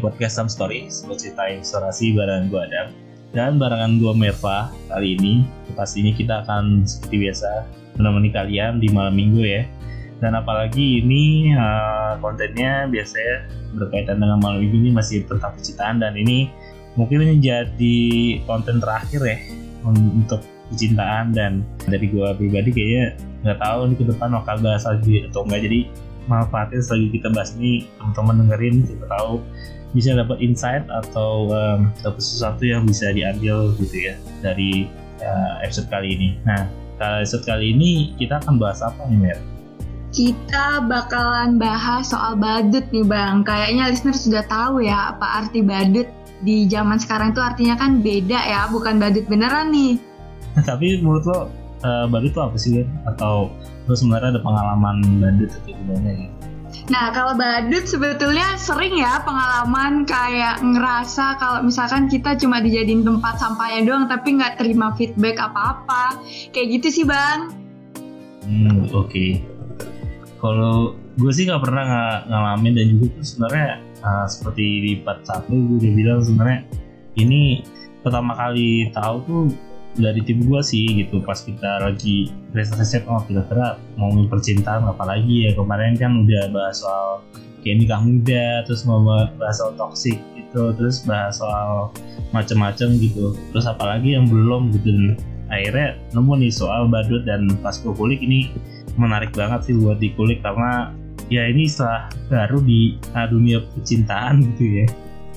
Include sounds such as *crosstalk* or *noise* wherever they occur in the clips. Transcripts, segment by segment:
podcast Some Story Sebuah cerita inspirasi barengan gue Adam Dan barengan gue Merva Kali ini, pastinya kita akan seperti biasa Menemani kalian di malam minggu ya. Dan apalagi ini uh, kontennya biasanya berkaitan dengan malam minggu ini masih tentang percintaan. Dan ini mungkin menjadi konten terakhir ya Untuk percintaan. Dan dari gue pribadi kayaknya nggak tahu nih ke depan bakal bahas lagi atau enggak jadi manfaatin selagi kita bahas ini teman-teman dengerin kita tahu bisa dapat insight atau um, dapat sesuatu yang bisa diambil gitu ya dari uh, episode kali ini. Nah, episode kali ini kita akan bahas apa nih Mer? Kita bakalan bahas soal badut nih Bang. Kayaknya listener sudah tahu ya apa arti badut di zaman sekarang itu artinya kan beda ya, bukan badut beneran nih. *laughs* Tapi menurut lo uh, badut itu apa sih kan? Atau lo sebenarnya ada pengalaman badut atau gimana gitu? Nah, kalau badut sebetulnya sering ya pengalaman kayak ngerasa kalau misalkan kita cuma dijadiin tempat sampahnya doang tapi nggak terima feedback apa-apa. Kayak gitu sih, Bang. Hmm, oke. Okay. Kalau gue sih nggak pernah ng ngalamin dan juga tuh sebenarnya uh, seperti di part satu gue udah bilang sebenarnya ini pertama kali tahu tuh dari tim gue sih gitu pas kita lagi riset-riset oh kira-kira mau percintaan apalagi ya. Kemarin kan udah bahas soal kayak nikah muda terus mau bahas soal toxic gitu terus bahas soal macam-macam gitu. Terus apalagi yang belum gitu dan akhirnya nemu nih soal badut dan pas gue kulik ini menarik banget sih buat dikulik karena ya ini setelah baru di uh, dunia percintaan gitu ya.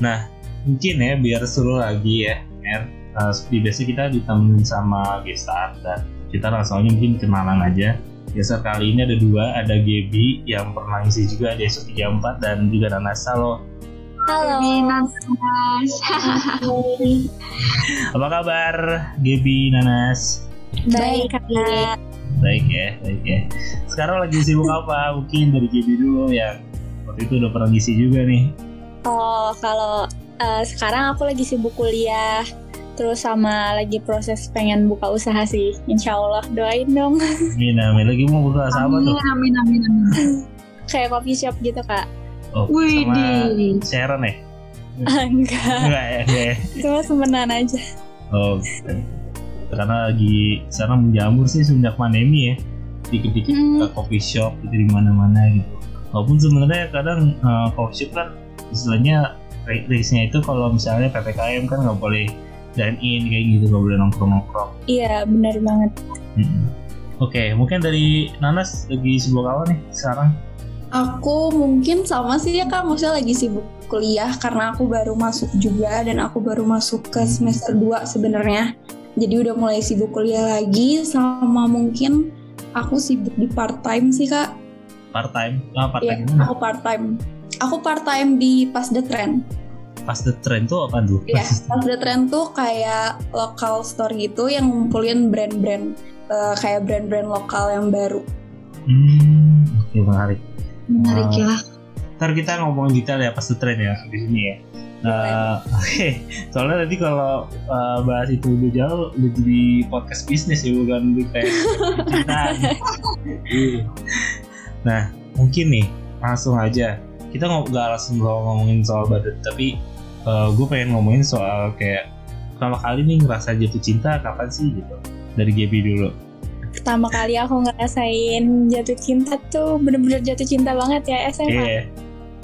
Nah mungkin ya biar seru lagi ya Er uh, seperti biasa kita ditemenin sama gestar dan kita langsung aja mungkin kenalan aja Gestar kali ini ada dua, ada Gaby yang pernah ngisi juga di SO 34 dan juga Nanas. Halo. Halo. Nanas. *laughs* Apa kabar Gaby, Nanas? Baik, Kak. Baik ya, baik ya. Sekarang lagi sibuk apa? Mungkin dari Gaby dulu yang waktu itu udah pernah ngisi juga nih. Oh, kalau uh, sekarang aku lagi sibuk kuliah terus sama lagi proses pengen buka usaha sih. Insya Allah doain dong. *laughs* Amin amin. Lagi mau buka usaha apa tuh? Amin amin amin *laughs* kayak coffee shop gitu kak. Oh Wih, sama Sharon ya? *laughs* Enggak. Enggak ya enggak ya cuma semenan aja. Oh gitu. karena lagi sekarang menjamur sih sejak pandemi ya. Dikit-dikit Hmm. ke coffee shop gitu di mana-mana gitu. Walaupun sebenarnya kadang uh, coffee shop kan istilahnya risknya itu kalau misalnya ppkm kan nggak boleh dine in kayak gitu nggak boleh nongkrong nongkrong iya benar banget Hmm. Oke, mungkin dari Nanas lagi sibuk apa nih sekarang? Aku mungkin sama sih ya kak, maksudnya lagi sibuk kuliah karena aku baru masuk juga dan aku baru masuk ke semester 2 sebenarnya. Jadi udah mulai sibuk kuliah lagi sama mungkin aku sibuk di part time sih kak. Part time? Ah, part time gimana? aku part time. Aku part time di Pas the Trend. Pas the trend tuh apa tuh? Iya, Pas the Trend tuh kayak lokal store gitu yang ngumpulin brand-brand eh, kayak brand-brand lokal yang baru. Hmm, oke menarik. menarik Ah. ya Ntar kita ngomongin detail ya pas the trend ya di sini ya. Nah, *laughs* Oke, soalnya tadi kalau uh, bahas itu udah jauh udah jadi podcast bisnis ya bukan di kayak *laughs* nah, mungkin nih langsung aja kita nggak nggak langsung ngomongin soal badut tapi gue pengen ngomongin soal kayak pertama kali nih ngerasa jatuh cinta kapan sih gitu dari Gaby dulu. pertama kali aku ngerasain jatuh cinta tuh bener-bener jatuh cinta banget ya SMA Iya,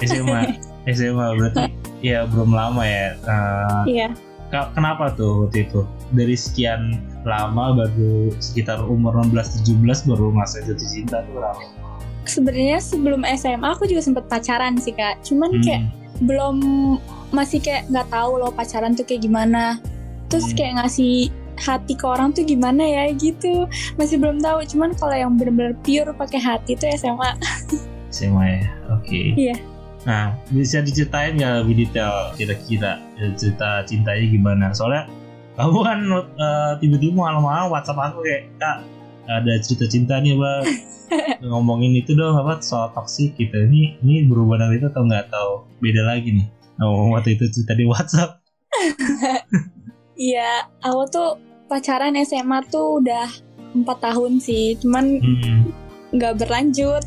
SMA, SMA *laughs* berarti ya belum lama ya. Uh, iya Ka- Kenapa tuh waktu itu? Dari sekian lama baru sekitar umur 16-17 baru masa jatuh cinta tuh berapa? sebenarnya sebelum SMA aku juga sempet pacaran sih kak cuman Hmm. kayak belum masih kayak nggak tahu loh pacaran tuh kayak gimana terus Hmm. kayak ngasih hati ke orang tuh gimana ya gitu masih belum tahu cuman kalau yang bener-bener pure pakai hati tuh SMA SMA ya, oke. Iya. Nah, bisa diceritain nggak lebih detail kira-kira ya, cerita cintanya gimana? Soalnya kamu kan eh, tiba-tiba malam-malam WhatsApp aku kayak kak ada cerita cinta nih bang *laughs* ngomongin itu dong apa soal toksik gitu ini ini berubah dari itu atau nggak tahu beda lagi nih oh waktu itu cerita di WhatsApp *laughs* Iya, aku tuh pacaran SMA tuh udah empat tahun sih, cuman Hmm. nggak berlanjut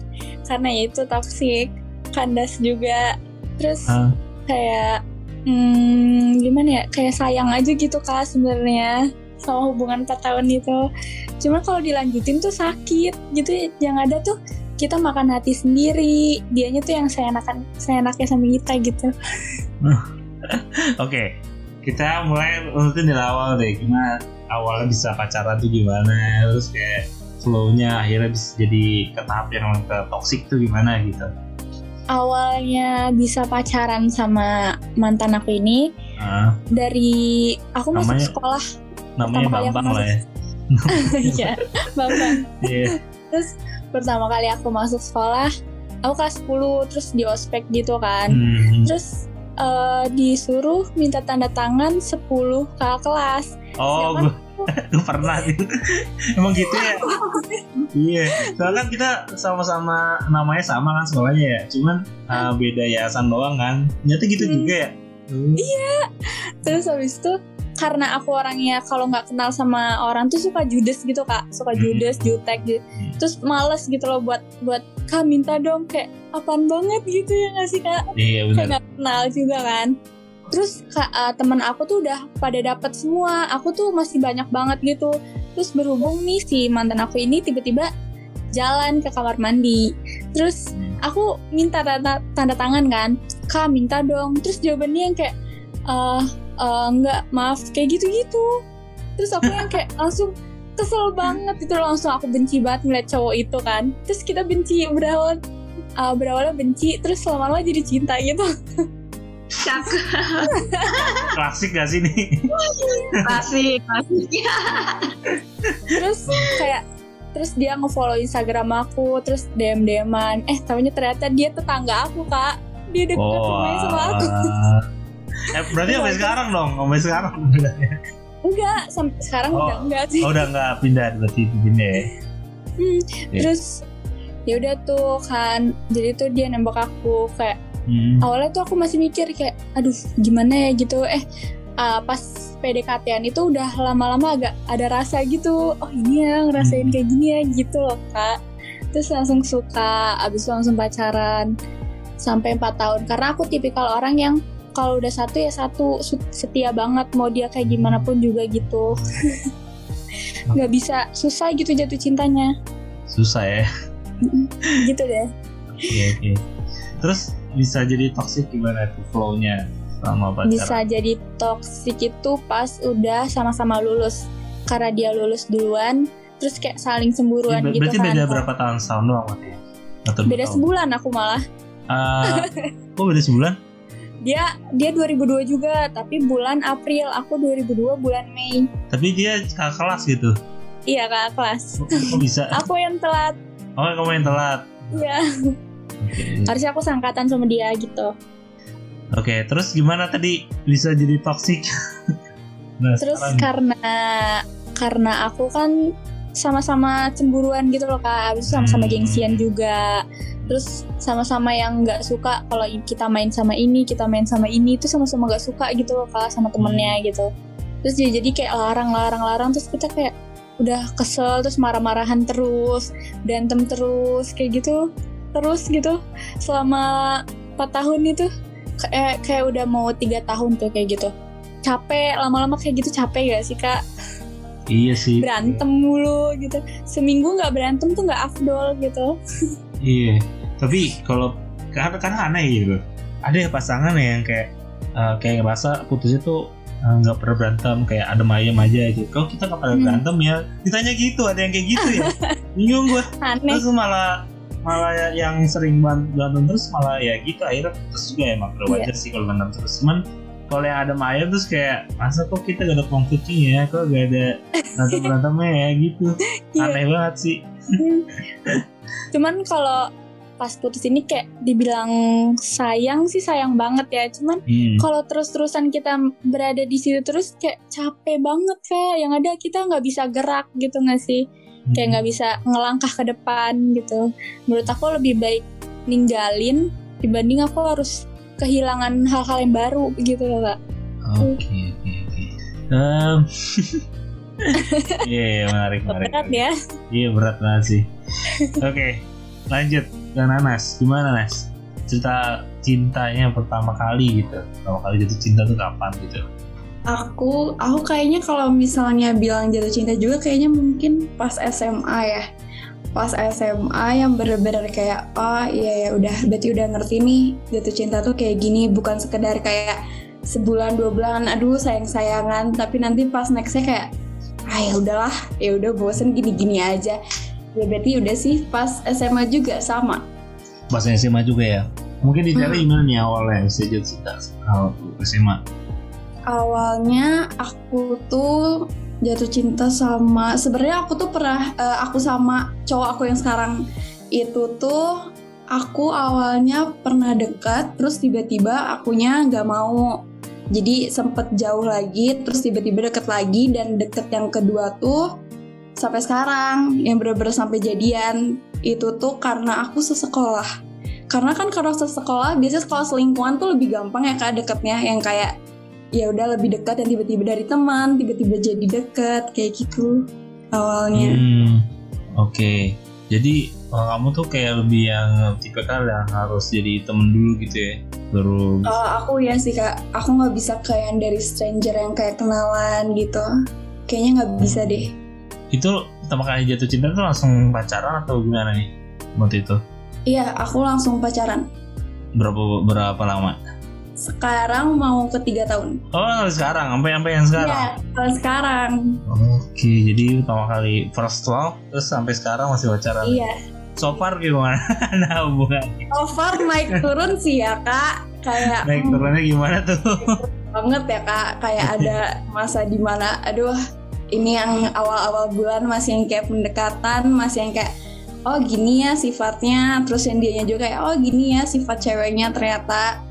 karena ya itu toxic, kandas juga. Terus Ah. kayak hmm, gimana ya kayak sayang aja gitu kak sebenarnya sama hubungan 4 tahun itu cuma kalau dilanjutin tuh sakit gitu yang ada tuh kita makan hati sendiri dianya tuh yang saya enakan saya enaknya sama kita gitu *laughs* Oke, kita mulai rutin dari awal deh. Gimana awalnya bisa pacaran tuh gimana? Terus kayak flow-nya akhirnya bisa jadi ke tahap yang ke toxic tuh gimana gitu. awalnya bisa pacaran sama mantan aku ini Ah, dari aku masuk Namanya- sekolah namanya Bambang lah ya. *laughs* ya bambang Iya. terus pertama kali aku masuk sekolah aku kelas 10 terus di ospek gitu kan Hmm. terus eh, disuruh minta tanda tangan 10 kakak kelas Oh, Sedangkan- gue *laughs* gue pernah gitu. *laughs* Emang gitu ya? iya. Soalnya kan kita sama-sama namanya sama kan sekolahnya ya. Cuman uh, beda yayasan doang kan. Ternyata gitu Hmm. juga ya. Hmm. terus habis itu karena aku orangnya kalau nggak kenal sama orang tuh suka judes gitu kak. Suka Hmm. judes jutek gitu. Hmm. terus males gitu loh buat buat kak minta dong kayak apaan banget gitu ya nggak sih kak? Iya kayak benar. nggak kenal juga kan. Terus kak eh, teman aku tuh udah pada dapat semua. Aku tuh masih banyak banget gitu. Terus berhubung nih si mantan aku ini tiba-tiba jalan ke kamar mandi. Terus aku minta tanda, tanda tangan kan. Kak minta dong. Terus jawabannya yang kayak eh eh, enggak maaf kayak gitu-gitu. Terus aku yang kayak *laughs* langsung kesel banget itu langsung aku benci banget ngeliat cowok itu kan. Terus kita benci berawal eh, berawalnya benci terus lama-lama jadi cinta gitu. Cakep, *laughs* Klasik gak sih nih? klasik, klasik. terus kayak terus dia ngefollow Instagram aku terus DM DMan eh tahunya ternyata dia tetangga aku kak. Dia deket rumahnya sama aku. Eh, berarti sampai sekarang dong, sampai sekarang. enggak sampai sekarang Oh. udah enggak sih Oh, udah nggak pindah berarti pindah ya. Hmm, Iya. terus ya udah tuh kan jadi tuh dia nembak aku kayak Hmm. awalnya tuh aku masih mikir kayak aduh gimana ya gitu eh uh, pas PDKT-an itu udah lama-lama agak ada rasa gitu oh ini ya ngerasain Hmm. kayak gini ya gitu loh kak terus langsung suka abis itu langsung pacaran sampai 4 tahun karena aku tipikal orang yang kalau udah satu ya satu setia banget mau dia kayak gimana pun juga gitu nggak bisa susah gitu jatuh cintanya Susah ya. gitu deh Oke, oke. Terus bisa jadi toxic gimana tuh flow-nya sama pacaran? bisa jadi toxic itu pas udah sama-sama lulus karena dia lulus duluan terus kayak saling cemburuan Ber- gitu berarti kan beda berapa tahun setahun doang berarti ya? Atau beda tahun? sebulan aku malah Ah, kok beda sebulan? Dia dia 2002 juga tapi bulan April aku 2002 bulan Mei Tapi dia kakak kelas gitu. iya kak kelas Kok, bisa? *laughs* aku yang telat Oh, kamu yang telat. iya Oke. harusnya aku sangkatan sama dia gitu Oke, terus gimana tadi bisa jadi toxic? *laughs* nah, terus sekarang karena karena aku kan sama-sama cemburuan gitu loh kak. Habis itu sama-sama Hmm. gengsian juga. Terus sama-sama yang nggak suka kalau kita main sama ini kita main sama ini itu sama-sama nggak suka gitu loh kak sama temennya gitu. Terus jadi jadi kayak larang larang larang terus kita kayak udah kesel terus marah-marahan terus berantem terus kayak gitu terus gitu. Selama 4 tahun itu kayak kayak udah mau tiga tahun tuh kayak gitu. Capek lama-lama kayak gitu capek gak sih kak iya sih. berantem mulu gitu seminggu nggak berantem tuh nggak afdol gitu Iya. Tapi kalau karena karena aneh gitu. Ada ya pasangan yang kayak eh, kayak ngerasa putusnya tuh eh, nggak pernah berantem kayak adem ayem aja gitu. Kalau kita nggak pernah Hmm. berantem ya ditanya gitu ada yang kayak gitu ya. *laughs* Bingung gue. aneh Terus malah malah yang sering berantem terus malah ya gitu akhirnya putus juga emang udah wajar sih kalau berantem terus cuman kalau yang ada ayem terus kayak masa kok kita gak ada konfliknya ya? Kok gak ada berantem berantemnya ya? Gitu. *laughs* Iya. aneh banget sih. *laughs* Cuman kalau pas putus ini kayak dibilang sayang sih sayang banget ya. Cuman hmm. kalau terus-terusan kita berada di situ terus kayak capek banget kayak yang ada kita nggak bisa gerak gitu nggak sih? Kayak nggak bisa ngelangkah ke depan gitu. Menurut aku lebih baik ninggalin dibanding aku harus kehilangan hal-hal yang baru gitu loh kak Oke oke oke. *laughs* Iya iya, menarik menarik. berat ya Iya berat banget sih. Oke lanjut ke Nanas. Gimana Nas? cerita cintanya pertama kali gitu pertama kali jatuh cinta tuh kapan gitu Aku, aku kayaknya kalau misalnya bilang jatuh cinta juga kayaknya mungkin pas SMA ya. Pas SMA yang bener-bener kayak, oh iya ya udah, berarti udah ngerti nih jatuh cinta tuh kayak gini, bukan sekedar kayak sebulan dua bulan, aduh sayang sayangan, tapi nanti pas nextnya kayak, ah ya udahlah, ya udah bosen gini-gini aja. Ya berarti udah sih pas SMA juga sama. pas SMA juga ya mungkin dicari Hmm. gimana nih awalnya jatuh cinta awal SMA Awalnya aku tuh jatuh cinta sama sebenarnya aku tuh pernah eh, aku sama cowok aku yang sekarang itu tuh aku awalnya pernah dekat terus tiba-tiba akunya nggak mau. Jadi sempet jauh lagi terus tiba-tiba deket lagi dan deket yang kedua tuh sampai sekarang yang bener-bener sampai jadian. Itu tuh karena aku sesekolah. Karena kan kalau sesekolah biasanya sekolah selingkuhan tuh lebih gampang ya kak deketnya. Yang kayak ya udah lebih dekat dan tiba-tiba dari teman tiba-tiba jadi deket kayak gitu awalnya Hmm, oke. Jadi kalau kamu tuh kayak lebih yang tipe kali yang harus jadi temen dulu gitu ya, baru. Oh, aku ya sih kak aku nggak bisa kayak yang dari stranger yang kayak kenalan gitu kayaknya nggak bisa deh Itu pertama kali jatuh cinta tuh langsung pacaran atau gimana nih? Waktu itu iya aku langsung pacaran berapa berapa lama? Sekarang mau ke tiga tahun Oh sampai sekarang, sampai sampai yang sekarang. Iya, kalau sekarang Oke, jadi pertama kali first love, terus sampai sekarang masih pacaran. iya So far gimana? *laughs* nah hubungan so far naik turun sih ya kak kayak naik hmm, turunnya gimana tuh? banget ya kak kayak ada masa di mana aduh ini yang awal-awal bulan masih yang kayak pendekatan masih yang kayak oh gini ya sifatnya terus yang dianya juga kayak oh gini ya sifat ceweknya ternyata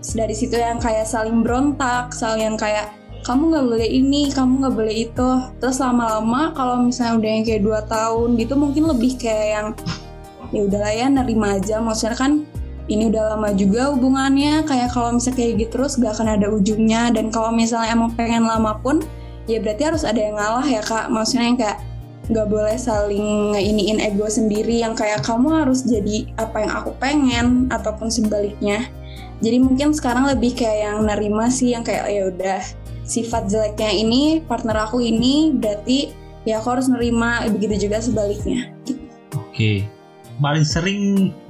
dari situ yang kayak saling berontak saling yang kayak kamu nggak boleh ini kamu nggak boleh itu. Terus lama-lama kalau misalnya udah yang kayak dua tahun gitu mungkin lebih kayak yang ya udahlah ya nerima aja. Maksudnya kan ini udah lama juga hubungannya kayak kalau misalnya kayak gitu terus gak akan ada ujungnya. Dan kalau misalnya emang pengen lama pun ya berarti harus ada yang ngalah ya kak. Maksudnya yang kayak nggak boleh saling ngeiniin ego sendiri yang kayak kamu harus jadi apa yang aku pengen ataupun sebaliknya jadi mungkin sekarang lebih kayak yang nerima sih yang kayak ya udah sifat jeleknya ini partner aku ini berarti ya aku harus nerima begitu juga sebaliknya Oke. Paling sering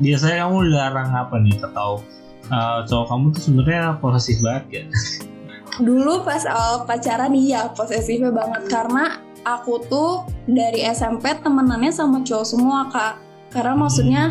biasanya kamu dilarang apa nih atau uh, cowok kamu tuh sebenarnya posesif banget ya? *laughs* Dulu pas awal pacaran iya posesifnya banget karena aku tuh dari SMP temenannya sama cowok semua kak. Karena maksudnya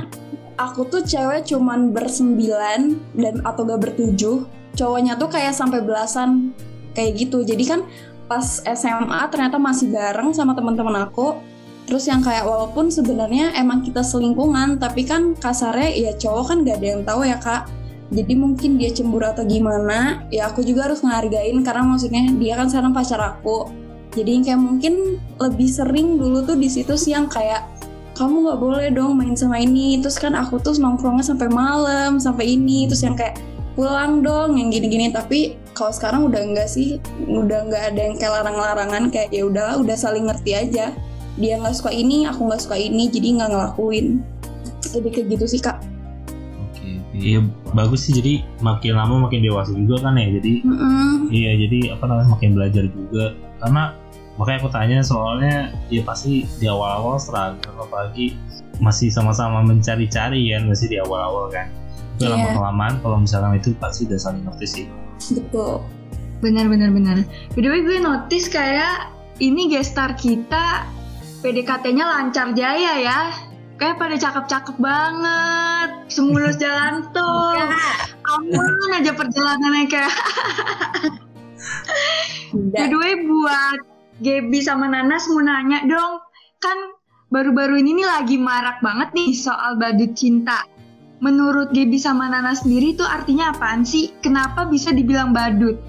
aku tuh cewek cuman bersembilan dan atau gak bertujuh. Cowoknya tuh kayak sampai belasan kayak gitu. Jadi kan pas SMA ternyata masih bareng sama teman-teman aku. Terus yang kayak walaupun sebenarnya emang kita selingkungan, tapi kan kasarnya ya cowok kan gak ada yang tahu ya kak jadi mungkin dia cemburu atau gimana ya aku juga harus ngehargain karena maksudnya dia kan sekarang pacar aku jadi kayak mungkin lebih sering dulu tuh di situ sih kayak kamu nggak boleh dong main sama ini. Terus kan aku tuh nongkrongnya sampai malam sampai ini terus yang kayak pulang dong yang gini-gini. Tapi kalau sekarang udah enggak sih udah nggak ada yang kayak larang-larangan kayak ya udahlah udah saling ngerti aja. Dia nggak suka ini aku nggak suka ini jadi nggak ngelakuin. Lebih kayak gitu sih kak. Oke. Iya bagus sih. Jadi makin lama makin dewasa juga kan ya. Jadi Mm-mm. iya jadi apa namanya makin belajar juga. Karena makanya aku tanya soalnya ya pasti di awal-awal struggle apalagi masih sama-sama mencari-cari kan masih di awal-awal kan. Tapi Iya. lama kelamaan kalau misalkan itu pasti udah saling ngerti sih. betul Benar benar benar. By the way gue notice kayak ini gestar kita PDKT-nya lancar jaya ya. Kayak pada cakep-cakep banget, semulus *laughs* jalan tol, aman aja perjalanannya kayak. By the way buat Gaby sama Nanas mau nanya dong, kan baru-baru ini nih lagi marak banget nih soal badut cinta. Menurut Gaby sama Nanas sendiri tuh artinya apaan sih? Kenapa bisa dibilang badut?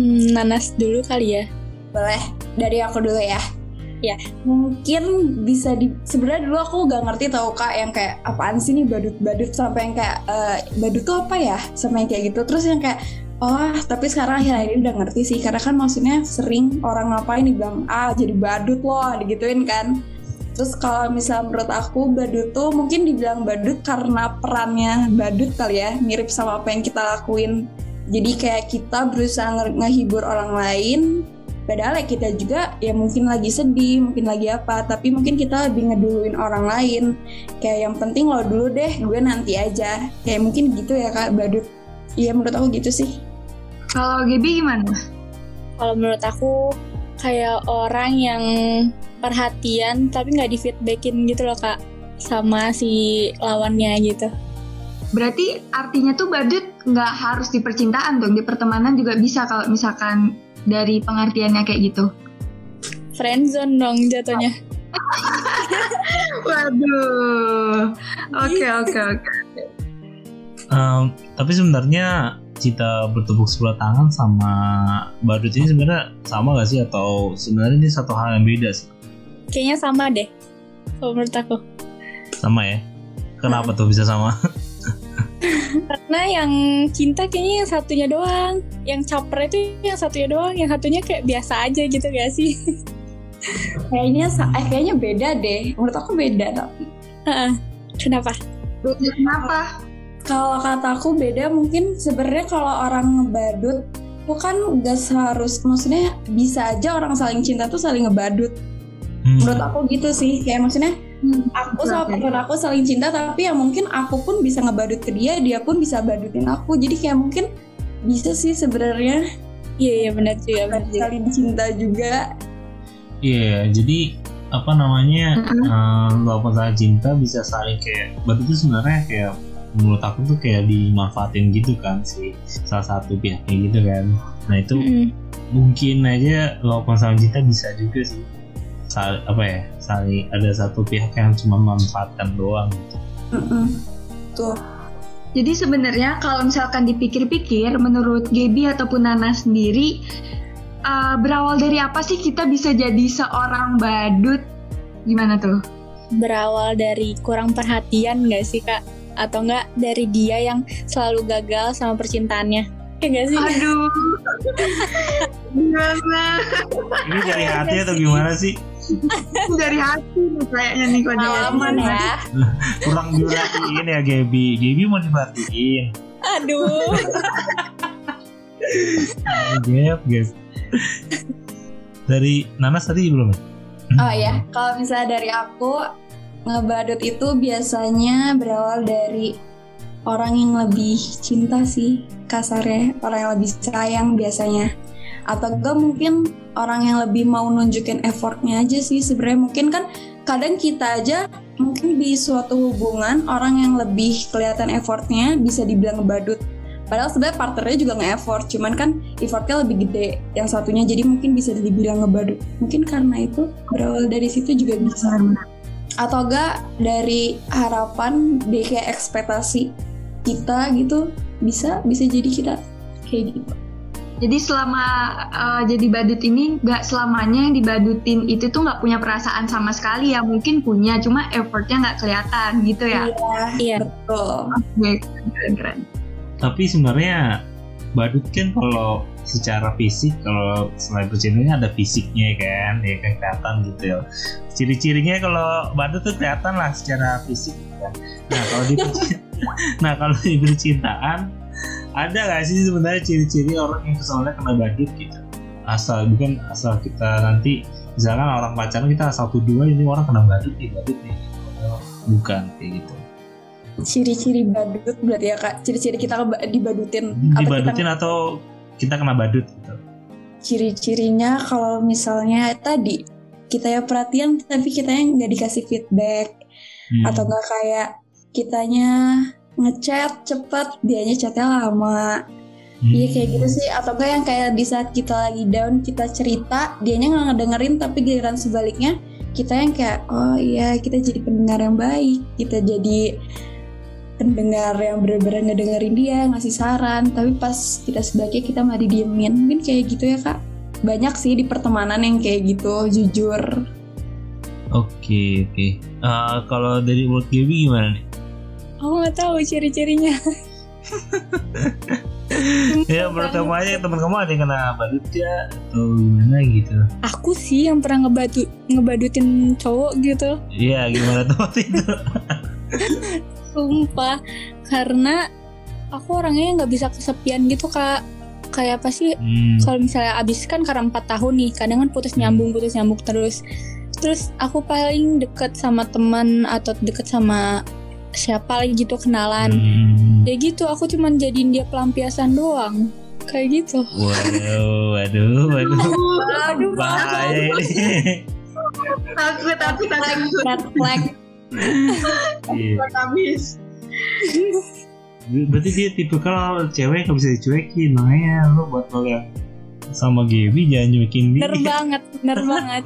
Hmm, nanas dulu kali ya. Boleh, dari aku dulu ya. Ya. Mungkin bisa di sebenarnya dulu aku gak ngerti tau kak yang kayak apaan sih nih badut-badut sampai yang kayak eh, badut tuh apa ya sama yang kayak gitu. Terus yang kayak oh tapi sekarang akhir-akhir ini udah ngerti sih karena kan maksudnya sering orang ngapain dibilang ah jadi badut loh digituin kan. Terus kalau misalnya menurut aku badut tuh mungkin dibilang badut karena perannya badut kali ya, mirip sama apa yang kita lakuin. Jadi kayak kita berusaha nge- ngehibur orang lain, padahal ya kita juga ya mungkin lagi sedih, mungkin lagi apa, tapi mungkin kita lebih ngeduluin orang lain. Kayak yang penting lo dulu deh, gue nanti aja. Kayak mungkin gitu ya kak badut. Iya menurut aku gitu sih. Kalau Gaby gimana? Kalau menurut aku kayak orang yang perhatian tapi nggak di feedbackin gitu loh kak sama si lawannya gitu. Berarti artinya tuh badut nggak harus di percintaan dong, di pertemanan juga bisa kalau misalkan dari pengertiannya kayak gitu. Friendzone dong jatuhnya. *laughs* Waduh. Oke oke oke. Em, tapi sebenarnya cita bertepuk sebelah tangan sama badut ini sebenarnya sama gak sih atau sebenarnya ini satu hal yang beda sih? Kayaknya sama deh. Kalau menurut aku. Sama ya? Kenapa tuh bisa sama? *laughs* Karena yang cinta kayaknya yang satunya doang. Yang caper itu yang satunya doang. Yang satunya kayak biasa aja gitu gak sih? *laughs* Kayaknya eh, kayaknya beda deh. Menurut aku beda tapi. Heeh. Kenapa? Kenapa? Kalau kataku beda mungkin sebenarnya kalau orang ngebadut itu kan gak seharus maksudnya bisa aja orang saling cinta tuh saling ngebadut. Hmm, Menurut aku gitu sih. Kayak maksudnya Hmm, aku sama partner aku saling cinta tapi ya mungkin aku pun bisa ngebadut ke dia, dia pun bisa badutin aku. Jadi kayak mungkin bisa sih sebenarnya Iya iya benar juga benar juga. saling cinta juga. Iya, jadi apa namanya eh, walaupun saling cinta bisa saling kayak badut itu sebenarnya kayak menurut aku tuh kayak dimanfaatin gitu kan si salah satu pihaknya gitu kan. Nah itu Mm-mm. mungkin aja walaupun saling cinta bisa juga sih Sal- apa ya saling ada satu pihak yang cuma memanfaatkan doang gitu. Mm-mm. Tuh. Jadi sebenarnya kalau misalkan dipikir-pikir, menurut Gaby ataupun Nana sendiri, uh, berawal dari apa sih kita bisa jadi seorang badut? Gimana tuh? Berawal dari kurang perhatian gak sih kak? Atau enggak dari dia yang selalu gagal sama percintaannya? Ya gak sih? Aduh, gimana? *laughs* Ini dari hati atau gimana sih? Dari hati nih kayaknya nih kode Pengalaman ya. *laughs* Kurang diperhatiin ya Gaby. Gaby mau diperhatiin. Aduh. *laughs* Gap, gap. Dari Nanas tadi belum ya? Oh ya, kalau misalnya dari aku ngebadut itu biasanya berawal dari orang yang lebih cinta sih kasarnya, orang yang lebih sayang biasanya. Atau enggak mungkin orang yang lebih mau nunjukin effortnya aja sih sebenarnya. Mungkin kan kadang kita aja mungkin di suatu hubungan orang yang lebih kelihatan effortnya bisa dibilang ngebadut. Padahal sebenarnya partnernya juga nge-effort cuman kan effortnya lebih gede yang satunya. Jadi mungkin bisa dibilang ngebadut. Mungkin karena itu berawal dari situ juga bisa atau enggak dari harapan dari kayak ekspektasi kita gitu bisa bisa jadi kita kayak gitu Jadi selama uh, jadi badut ini nggak selamanya yang dibadutin itu tuh nggak punya perasaan sama sekali ya mungkin punya cuma effortnya nggak kelihatan gitu ya. Iya. betul Oke, keren keren. Tapi sebenarnya badut kan kalau secara fisik kalau selain percintaan ada fisiknya kan ya kan kelihatan gitu ya. Ciri-cirinya kalau badut tuh kelihatan lah secara fisik gitu kan. nah kalau di *laughs* nah kalau di percintaan ada gak sih sebenarnya ciri-ciri orang yang kesannya kena badut gitu? Asal bukan asal kita nanti misalkan orang pacaran kita asal tuduh ini orang kena badut nih badut nih. Bukan kayak gitu. Ciri-ciri badut berarti ya kak? Ciri-ciri kita keba- dibadutin atau dibadutin kita atau kita kena badut gitu. Ciri-cirinya kalau misalnya tadi kita ya perhatian tapi kita yang nggak dikasih feedback. Hmm. atau nggak kayak kitanya ngechat cepet dianya chatnya lama. Hmm. iya kayak gitu sih. Atau enggak yang kayak di saat kita lagi down kita cerita dianya nggak ngedengerin tapi giliran sebaliknya kita yang kayak oh iya kita jadi pendengar yang baik. Kita jadi pendengar yang bener-bener ngedengerin dia ngasih saran tapi pas kita sebaliknya kita malah didiemin mungkin kayak gitu ya kak banyak sih di pertemanan yang kayak gitu jujur Oke oke. Eh, kalau dari menurut Gaby gimana nih? Aku nggak tahu ciri-cirinya. *laughs* ya menurut kamu aja teman kamu ada yang kena badut ya atau gimana gitu Aku sih yang pernah ngebadu ngebadutin cowok gitu. iya gimana tuh waktu itu *laughs* Sumpah, karena aku orangnya nggak bisa kesepian gitu kak. Kayak apa sih? hmm. Kalau misalnya abis kan karena empat tahun nih, kadang kan putus nyambung, putus nyambung terus. Terus aku paling deket sama teman atau deket sama siapa lagi gitu kenalan. Hmm. Ya gitu, aku cuman jadiin dia pelampiasan doang. Kayak gitu. Waduh, waduh, waduh, Aduh, bahaya ini. takut takut takut red flag. Iya. Berarti dia tipe kalau cewek nggak bisa dicuekin, makanya lo buat lo yang sama Gaby jangan nyuekin dia. Bener banget, bener *laughs* banget.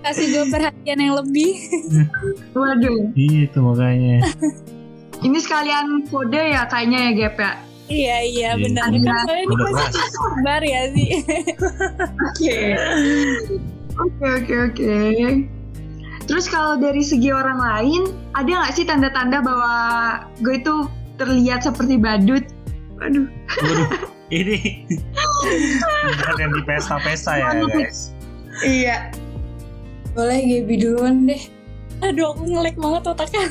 Kasih gue perhatian yang lebih. *laughs* waduh Itu makanya. *laughs* ini sekalian kode ya kayaknya ya Gap ya Iya, iya, Iya. bener. Kan soalnya ini keras. sabar ya sih. Oke. Oke oke oke. Terus kalau dari segi orang lain, ada nggak sih tanda-tanda bahwa gue itu terlihat seperti badut? Waduh. Waduh, *laughs* ini bukan yang di pesta-pesta ya guys. Iya. Boleh Gaby duluan deh. Aduh, aku ngelek banget otaknya. *laughs*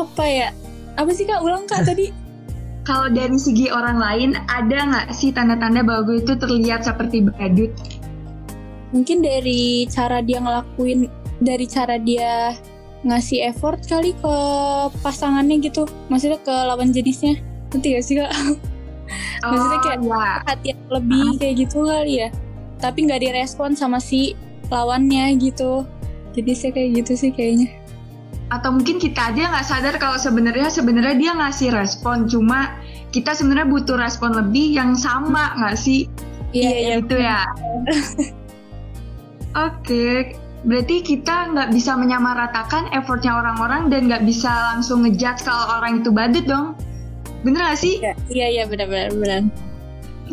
Apa ya? Apa sih kak? Ulang kak tadi? Kalau dari segi orang lain, ada nggak sih tanda-tanda bahwa gue itu terlihat seperti badut? Mungkin dari cara dia ngelakuin, dari cara dia ngasih effort kali ke pasangannya gitu. Maksudnya ke lawan jenisnya. Nanti gak sih kak? Maksudnya kayak- ya. Perhatian lebih kayak gitu kali ya. Tapi nggak direspon sama si lawannya gitu. Jadi saya kayak gitu sih kayaknya. atau mungkin kita aja nggak sadar kalau sebenarnya sebenarnya dia ngasih respon cuma kita sebenarnya butuh respon lebih yang sama nggak sih Iya, gitu ya *laughs* oke berarti kita nggak bisa menyamaratakan effortnya orang-orang dan nggak bisa langsung ngejudge kalau orang itu badut dong bener gak sih Iya, iya, iya benar-benar benar.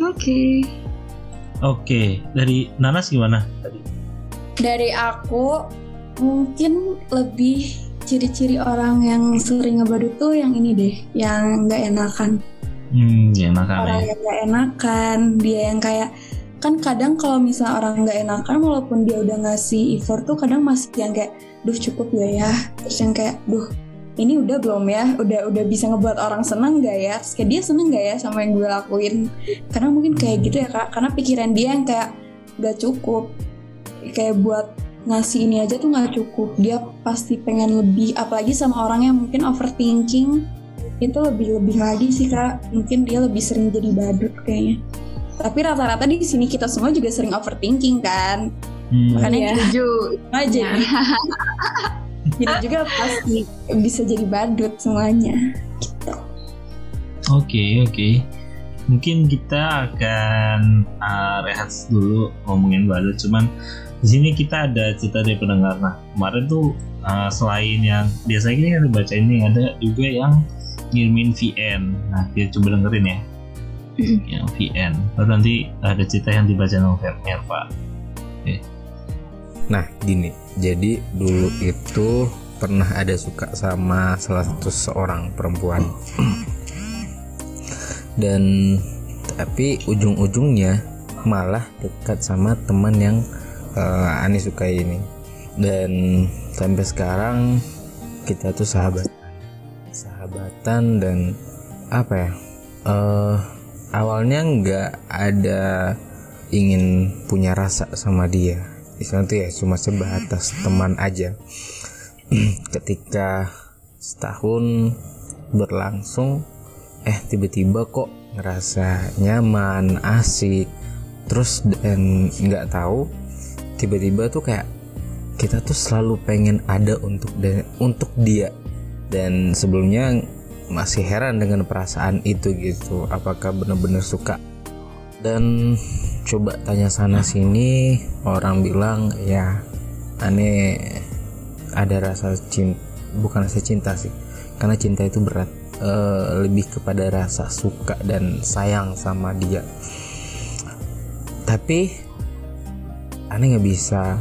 oke Oke, dari Nanas gimana tadi? Dari aku mungkin lebih ciri-ciri orang yang sering ngebadut tuh yang ini deh, yang nggak enakan. Hmm, ya enakan Orang ya. yang nggak enakan, dia yang kayak kan kadang kalau misalnya orang nggak enakan walaupun dia udah ngasih effort tuh kadang masih yang kayak duh cukup gak ya. Terus yang kayak duh ini udah belum ya? Udah udah bisa ngebuat orang seneng gak ya? Terus kayak dia seneng gak ya sama yang gue lakuin? Karena mungkin kayak gitu ya kak. Karena pikiran dia yang kayak gak cukup. Kayak buat ngasih ini aja tuh nggak cukup. Dia pasti pengen lebih apalagi sama orang yang mungkin overthinking. Itu lebih lebih lagi sih kak. Mungkin dia lebih sering jadi badut kayaknya tapi rata-rata di sini kita semua juga sering overthinking kan Hmm, makanya Iya. setuju aja *laughs* jadi juga pasti bisa jadi badut semuanya gitu Oke, oke. Mungkin kita akan uh, rehat dulu ngomongin badut. Cuman di sini kita ada cerita dari pendengar. Nah, kemarin tuh uh, selain yang biasanya ini yang dibaca ini ada juga yang ngirimin VN. Nah, kita coba dengerin ya. *clears throat* Yang VN. Lalu nanti ada cerita yang dibaca sama Merva. Nah gini, jadi dulu itu pernah ada suka sama salah satu seorang perempuan *clears throat* dan tapi ujung-ujungnya malah dekat sama teman yang eh, Ani sukai ini dan sampai sekarang kita tuh sahabat sahabatan dan apa ya eh awalnya nggak ada ingin punya rasa sama dia. Istilahnya tuh ya cuma sebatas teman aja. *clears throat* Ketika setahun berlangsung eh tiba-tiba kok ngerasa nyaman asik. Terus dan nggak tahu tiba-tiba tuh kayak kita tuh selalu pengen ada untuk da- untuk dia. Dan sebelumnya masih heran dengan perasaan itu gitu. Apakah benar-benar suka? Dan coba tanya sana sini orang bilang ya aneh ada rasa cinta bukan rasa cinta sih karena cinta itu berat. Eh, lebih kepada rasa suka dan sayang sama dia. Tapi aneh nggak bisa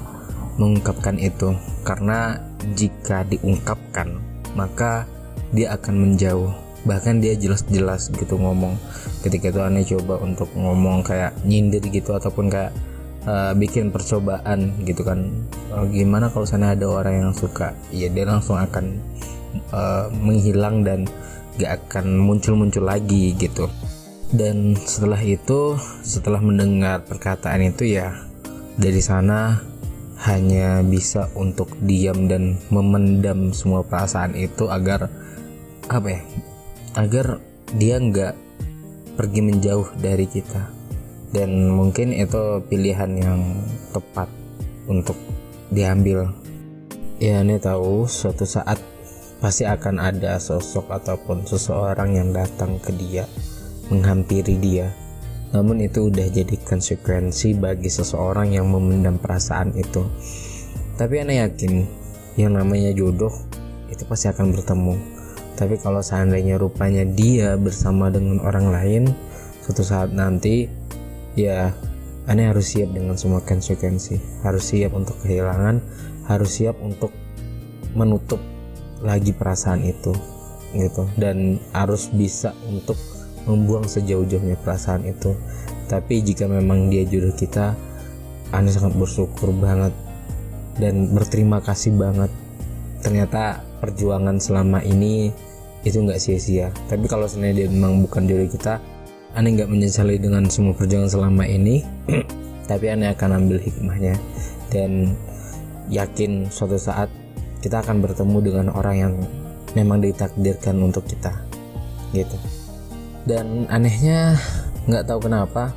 mengungkapkan itu karena jika diungkapkan maka dia akan menjauh. Bahkan dia jelas-jelas gitu ngomong. Ketika itu aneh coba untuk ngomong kayak nyindir gitu ataupun kayak uh, bikin percobaan gitu kan. Uh, gimana kalau sana ada orang yang suka? Ya dia langsung akan uh, menghilang dan gak akan muncul-muncul lagi gitu. Dan setelah itu setelah mendengar perkataan itu ya dari sana hanya bisa untuk diam dan memendam semua perasaan itu agar apa ya? Agar dia nggak pergi menjauh dari kita. Dan mungkin itu pilihan yang tepat untuk diambil. Ya ini tahu suatu saat pasti akan ada sosok ataupun seseorang yang datang ke dia menghampiri dia. Namun itu udah jadi konsekuensi bagi seseorang yang memendam perasaan itu. Tapi aneh yakin yang namanya jodoh itu pasti akan bertemu tapi kalau seandainya rupanya dia bersama dengan orang lain suatu saat nanti ya aneh harus siap dengan semua konsekuensi. Harus siap untuk kehilangan harus siap untuk menutup lagi perasaan itu gitu. Dan harus bisa untuk membuang sejauh-jauhnya perasaan itu. Tapi jika memang dia jodoh kita aneh sangat bersyukur banget dan berterima kasih banget. Ternyata perjuangan selama ini itu nggak sia-sia. Tapi kalau sebenarnya dia memang bukan jodoh kita aneh nggak menyesali dengan semua perjuangan selama ini. *clears throat* Tapi aneh akan ambil hikmahnya. Dan yakin suatu saat kita akan bertemu dengan orang yang memang ditakdirkan untuk kita. Gitu. Dan anehnya nggak tahu kenapa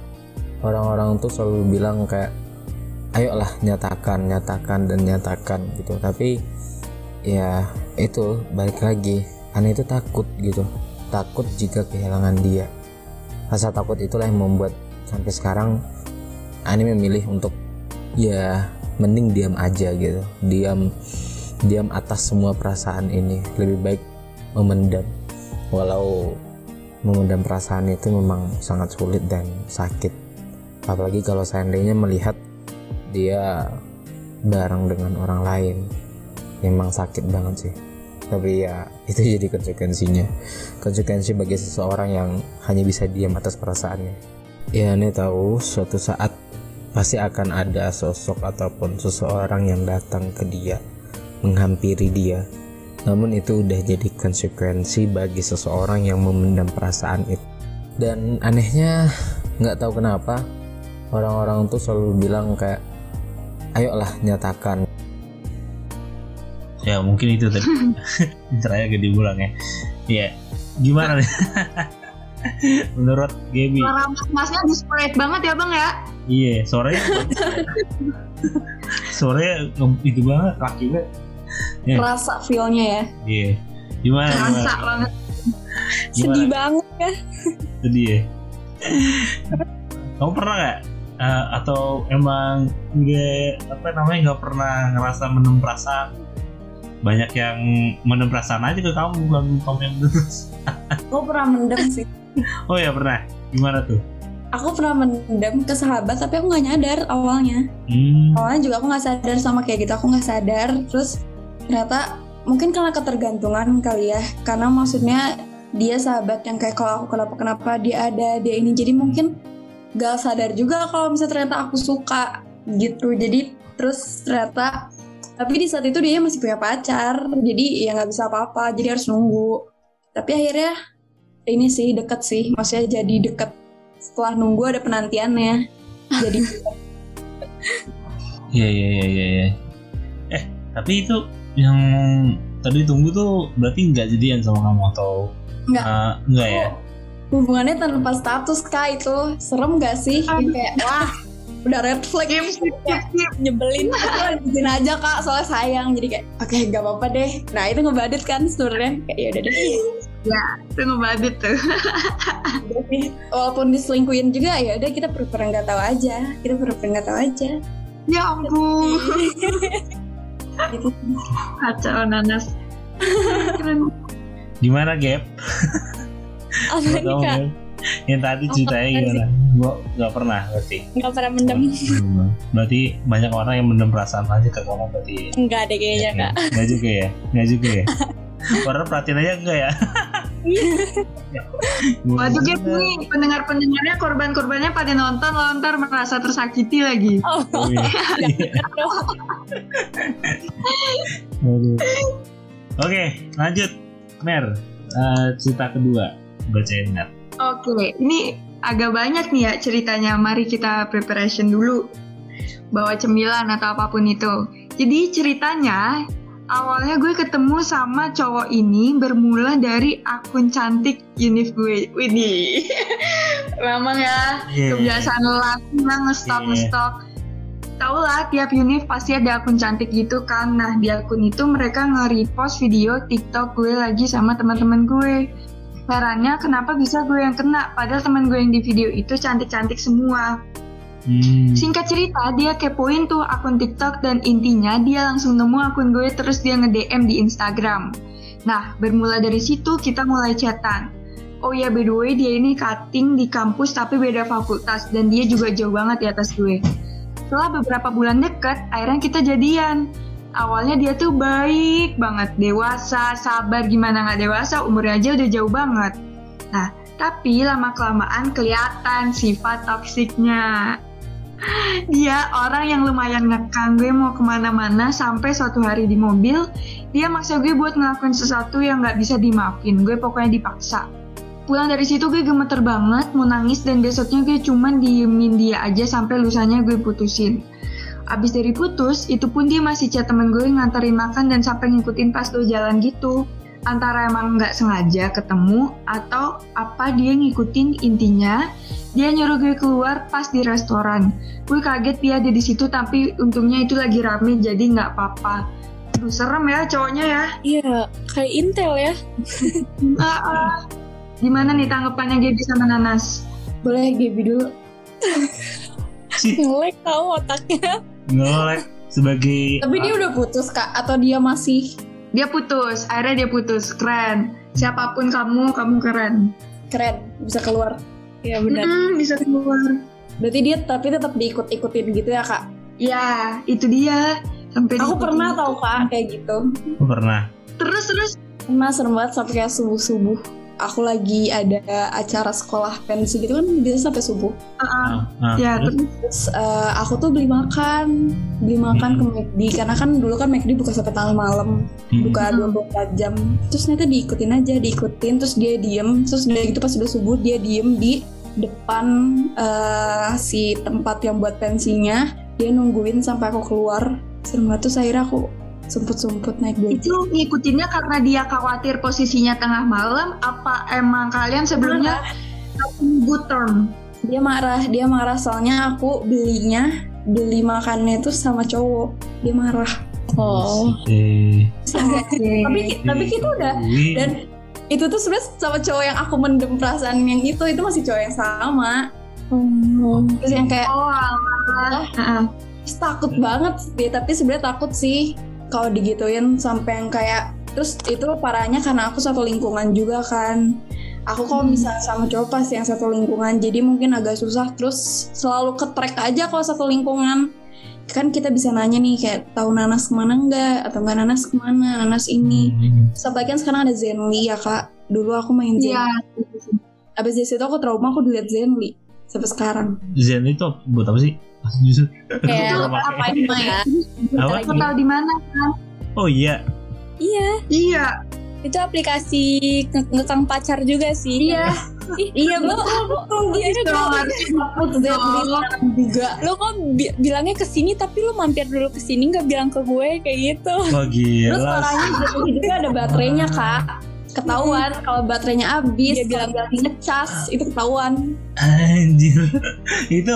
orang-orang tuh selalu bilang kayak ayolah nyatakan nyatakan dan nyatakan gitu. Tapi ya itu balik lagi Aneh itu takut gitu. Takut jika kehilangan dia. Rasa takut itulah yang membuat sampai sekarang Ani memilih untuk ya mending diam aja gitu. Diam diam atas semua perasaan ini. Lebih baik memendam. Walau memendam perasaan itu memang sangat sulit dan sakit. Apalagi kalau seandainya melihat dia bareng dengan orang lain. Memang sakit banget sih tapi ya *laughs* itu jadi konsekuensinya. Konsekuensi bagi seseorang yang hanya bisa diam atas perasaannya. Ya ini tahu suatu saat pasti akan ada sosok ataupun seseorang yang datang ke dia menghampiri dia. Namun itu udah jadi konsekuensi bagi seseorang yang memendam perasaan itu. Dan anehnya nggak tahu kenapa orang-orang tuh selalu bilang kayak ayolah nyatakan ya mungkin itu tadi. Caranya gede bulan ya. Ya gimana nih? *laughs* Menurut Gaby? Suara mas-masnya disparate banget ya bang ya? Iya suaranya suaranya *laughs* itu banget laki banget ya. rasa feelnya ya. Iya. Gimana rasa gimana? banget. Gimana? sedih banget ya. Sedih ya? Kamu pernah nggak? Uh, atau emang nggak apa namanya nggak pernah ngerasa menem perasaan banyak yang mendem perasaan aja ke kamu bukan kamu yang terus. Aku pernah mendem sih. Oh ya pernah? Gimana tuh? Aku pernah mendem ke sahabat tapi aku nggak nyadar awalnya. Hmm. awalnya juga aku nggak sadar sama kayak gitu aku nggak sadar. Terus ternyata mungkin karena ketergantungan kali ya karena maksudnya dia sahabat yang kayak kalau aku kenapa kenapa dia ada dia ini. Jadi mungkin gak sadar juga kalau misalnya ternyata aku suka gitu. Jadi terus ternyata tapi di saat itu dia masih punya pacar jadi ya nggak bisa apa-apa jadi harus nunggu. Tapi akhirnya ini sih deket sih. Maksudnya jadi deket. Setelah nunggu ada penantiannya. Jadi *laughs* Iya iya iya iya ya. Eh tapi itu yang tadi tunggu tuh berarti nggak jadian sama kamu atau nggak. Uh, nggak ya? Hubungannya tanpa status kak itu. Serem gak sih? Kayak wah udah red flag. Skip, skip, skip, skip. nyebelin. Lanjutin aja kak soalnya sayang. Jadi kayak oke okay, gak apa-apa deh. Nah itu ngebadit kan sebenarnya. Kayak ya udah deh. Ya itu ngebadit tuh. Walaupun diselingkuin juga ya udah kita pura-pura nggak tahu aja. Kita pura-pura nggak tahu aja. Ya ampun. Kacau nanas. *laughs* Gimana Gap? Apa nih kak? *laughs* yang tadi ceritanya gimana? Gua nggak pernah berarti. Nggak pernah mendem. Berarti banyak orang yang mendem perasaan aja ke kamu berarti. Enggak deh kayaknya kak. Enggak juga ya, enggak juga ya. *laughs* Orang perhatiin aja enggak ya? *laughs* Waduh guys nih pendengar-pendengarnya korban-korbannya pada nonton lontar merasa tersakiti lagi. Oh, Oh, iya. Aduh. Oke, lanjut. Mer, eh, cerita kedua. Bacain Mer. Oke, ini agak banyak nih ya ceritanya. Mari kita preparation dulu. Bawa cemilan atau apa pun itu. Jadi ceritanya awalnya gue ketemu sama cowok ini bermula dari akun cantik Unif gue. Widih. *laughs* Memang ya Iya. kebiasaan lelaki lah ngestok Iya. ngestok. Tau lah tiap univ pasti ada akun cantik gitu kan. Nah di akun itu mereka nge-repost video TikTok gue lagi sama teman-teman gue. Herannya kenapa bisa gue yang kena padahal teman gue yang di video itu cantik-cantik semua. Hmm. Singkat cerita dia kepoin tuh akun TikTok dan intinya dia langsung nemu akun gue terus dia nge-DM di Instagram. Nah bermula dari situ kita mulai chatan. Oh ya by the way dia ini cutting di kampus tapi beda fakultas dan dia juga jauh banget di atas gue. Setelah beberapa bulan deket, akhirnya kita jadian. Awalnya dia tuh baik banget, dewasa, sabar, gimana nggak dewasa, umurnya aja udah jauh banget. Nah, tapi lama-kelamaan kelihatan sifat toksiknya. *laughs* Dia orang yang lumayan ngekang gue mau ke mana-mana sampai suatu hari di mobil, dia maksa gue buat ngelakuin sesuatu yang nggak bisa dimaafin. Gue pokoknya dipaksa. Pulang dari situ gue gemeter banget, mau nangis dan besoknya gue cuman diemin dia aja sampai lusanya gue putusin. Abis dari putus, itu pun dia masih chat temen gue nganterin makan dan sampai ngikutin pas gue jalan gitu. Antara emang nggak sengaja ketemu atau apa dia ngikutin intinya, dia nyuruh gue keluar pas di restoran. Gue kaget dia ada di situ tapi untungnya itu lagi rame jadi nggak apa-apa. Aduh serem ya cowoknya ya. Iya, kayak Intel ya. Ah, ah. Gimana nih tanggapannya Gaby sama Nanas? Boleh Gaby dulu. Si Ngelek tau otaknya. Ngelek sebagai Tapi dia udah putus kak atau dia masih Dia putus, akhirnya dia putus, keren. Siapa pun kamu, kamu keren. keren bisa keluar. Iya benar. Mm-mm, bisa keluar. Berarti dia tapi tetap diikut-ikutin gitu ya kak. Ya, itu dia. Sampai Aku pernah tau kak kayak gitu. Oh, pernah. Terus terus. Pernah serem banget sampai kayak subuh-subuh. Aku lagi ada acara sekolah pensi gitu kan bisa sampai subuh. ah. Ah, ah, Ya, terus? eh, aku tuh beli makan, beli makan ke McD karena kan dulu kan McD buka sampai tengah malam, Hmm. buka 24 jam. Terus ternyata diikutin aja, diikutin terus dia diem, terus udah gitu pas udah subuh dia diem di depan eh, si tempat yang buat pensinya, dia nungguin sampai aku keluar. Serem banget terus akhirnya aku sumput-sumput naik baju. Itu ngikutinnya karena dia khawatir posisinya tengah malam. Apa emang kalian sebelumnya good term? Dia marah, dia marah soalnya aku belinya beli makannya itu sama cowok. Dia marah. Oh. Eh, tapi tapi kita udah dan itu tuh sebenarnya sama cowok yang aku mendem perasaan yang itu itu masih cowok yang sama Oh. terus yang kayak Oh, alah. Ah, ah. "Ih, takut banget sih tapi sebenarnya takut sih kalau digituin sampai yang kayak terus itu parahnya karena aku satu lingkungan juga kan aku kalau misalnya sama cowok pasti yang satu lingkungan jadi mungkin agak susah terus selalu ketrek aja kalau satu lingkungan kan kita bisa nanya nih kayak tahu nanas ke mana enggak atau enggak nanas ke mana nanas ini Hmm. Kan sekarang ada Zenly ya kak. Dulu aku main Zenly. Iya. Abis dari situ aku trauma aku dilihat Zenly sampai sekarang. Zen itu buat apa sih? Justru Kayak apa? Aku tahu di mana kan? Oh iya. Iya, Iya. itu aplikasi nge- ngekang pacar juga sih. Iya. iya Iya, Zenly sekarang juga. Lo kok bi- bilangnya ke sini tapi lo mampir dulu ke sini nggak bilang ke gue kayak gitu. Wah Terus gila. Zenly juga ada baterainya kak. Ketahuan kalau baterainya habis, Dia bilang- ngecas itu ketahuan. Anjir. *laughs* itu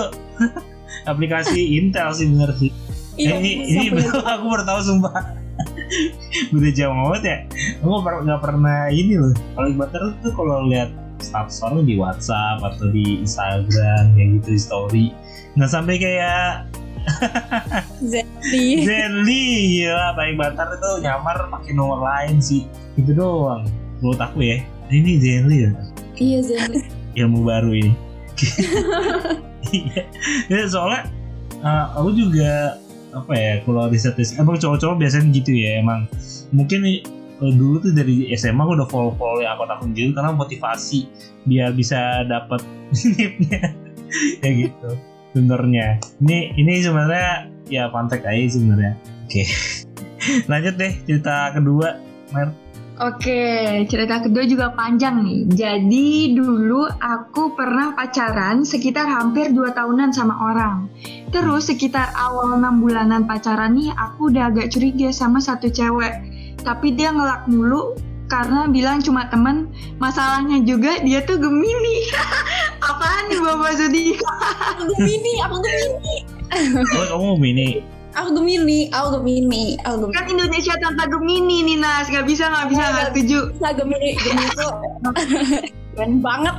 aplikasi Intel sih bener sih. Iya, eh, ini ini betul aku baru tahu sumpah. *laughs* Udah jauh banget ya. Aku nggak pernah ini loh. Kalau Ibater tuh kalau lihat status orang di WhatsApp atau di Instagram kayak gitu di story. Nggak sampai kayak Zenly. Zenly gila Baik Batar itu nyamar pakai nomor lain sih. Itu doang. Menurut aku ya. Ini Zenly ya. Iya Zenly. ilmu baru ini. Iya. *laughs* Ya, soalnya uh, aku juga apa ya kalau riset riset emang cowok-cowok biasanya gitu ya emang. Mungkin eh, dulu tuh dari SMA gue udah follow follow akun-akun gitu karena motivasi biar bisa dapat *laughs* nipnya. Ya gitu sebenarnya ini ini sebenarnya ya kontak aja sebenarnya. Oke. *laughs* Lanjut deh cerita kedua Mer Oke, cerita kedua juga panjang nih. Jadi dulu aku pernah pacaran sekitar hampir 2 tahunan sama orang. Terus sekitar awal 6 bulanan pacaran nih aku udah agak curiga sama satu cewek. Tapi dia ngelak mulu karena bilang cuma temen. Masalahnya juga dia tuh Gemini. *laughs* Apaan nih Bapak Zudi? Aku Gemini, aku Gemini. oh kamu ini Aku Gemini, aku Gemini, aku Gemini. Kan Indonesia tanpa Gemini nih Nas. Gak bisa, gak bisa, gak setuju. Nah, Gemini, Gemini tuh *laughs* keren banget.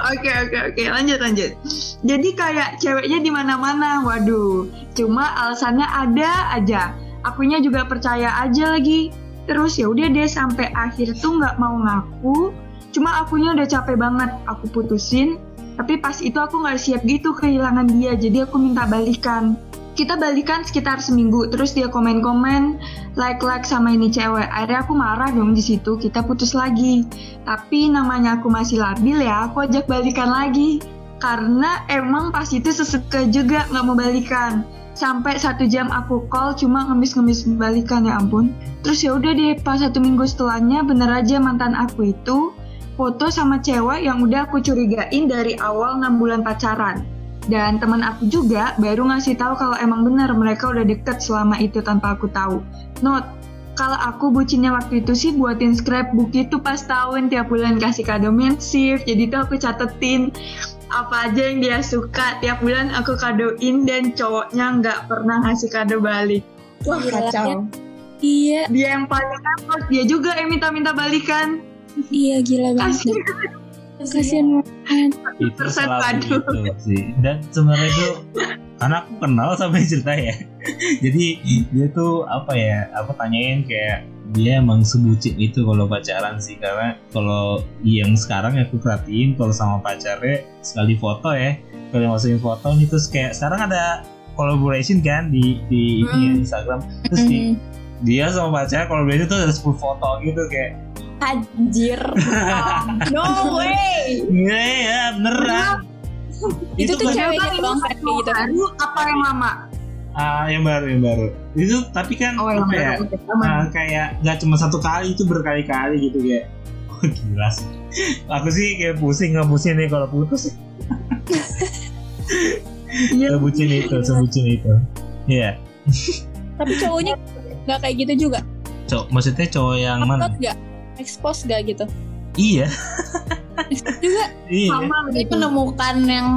Oke oke oke lanjut lanjut. Jadi kayak ceweknya di mana-mana. Waduh. Cuma alasannya ada aja. Akunya juga percaya aja lagi. Terus ya udah deh sampai akhir tuh nggak mau ngaku. Cuma akunya udah capek banget. Aku putusin. Tapi pas itu aku nggak siap gitu kehilangan dia. Jadi aku minta balikan. Kita balikan sekitar seminggu. Terus dia komen-komen, like-like sama ini cewek. Akhirnya aku marah dong di situ. Kita putus lagi. Tapi namanya aku masih labil ya, aku ajak balikan lagi. Karena emang pas itu sesuka juga nggak mau balikan. Sampai satu jam aku call cuma ngemis-ngemis balikan ya ampun. Terus ya udah deh pas satu minggu setelahnya bener aja mantan aku itu foto sama cewek yang udah aku curigain dari awal 6 bulan pacaran. Dan teman aku juga baru ngasih tahu kalau emang benar mereka udah deket selama itu tanpa aku tahu. Note, kalau aku bucinnya waktu itu sih buatin scrapbook itu pas tahun tiap bulan kasih kado mensif jadi tuh aku catetin apa aja yang dia suka. Tiap bulan aku kadoin dan cowoknya nggak pernah ngasih kado balik. Wah Gila, kacau. Iya, dia yang paling repot dia juga yang minta-minta balikan. Iya gila banget. kasih Kasian banget. itu selalu padu. gitu sih. Dan sebenarnya itu karena aku kenal sama cerita ya. Jadi dia tuh apa ya aku tanyain kayak dia emang sebucin itu kalau pacaran sih. Karena kalau yang sekarang aku perhatiin kalau sama pacarnya sekali foto ya. Kalau masukin foto nih terus kayak sekarang ada collaboration kan di di ini ya, Instagram. Terus di, Hmm. dia sama pacarnya collaboration tuh ada 10 foto gitu kayak Anjir. *laughs* no way. iya ya beneran Itu tuh kan- ceweknya Ini doang kan kayak gitu. baru apa yang lama Ah, yang baru, yang baru. Itu tapi kan oh yang apa ya? ah, kayak nggak cuma satu kali itu berkali-kali gitu kayak. *laughs* Oh, gila sih. Aku sih kayak pusing nggak pusing nih kalau putus. *laughs* Iya. Sebucin itu, sebucin itu. Iya. Tapi cowoknya nggak kayak gitu juga. Cowok, maksudnya cowok yang mana? Upload Expose nggak gitu? Iya, juga. iya. sama Ini gitu. menemukan yang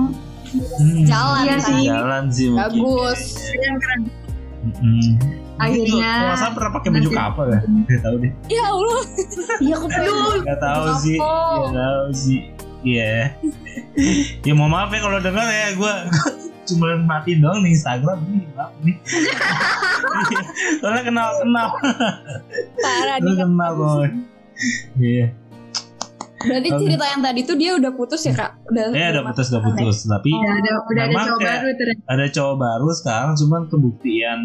Hmm, jalan Iya kan. sih. Jalan sih mungkin. Bagus. Yang keren. Mm-mm. Akhirnya salah pernah pakai baju kapal ya? Gak tahu deh. Ya Allah. Iya aku pengen. Gak tahu sih. Gak tahu sih. Iya. ya mau maaf ya kalau dengar ya gue *laughs* cuma matiin doang di Instagram nih maaf nih. *laughs* Soalnya kenal kenal, Parah nih. kenal boy. Iya. Berarti cerita yang tadi tuh dia udah putus ya kak? Udah. Ya udah putus udah putus. Tapi udah ada udah ada Memang cowok kayak- baru ternyata ada cowok baru sekarang cuman kebuktian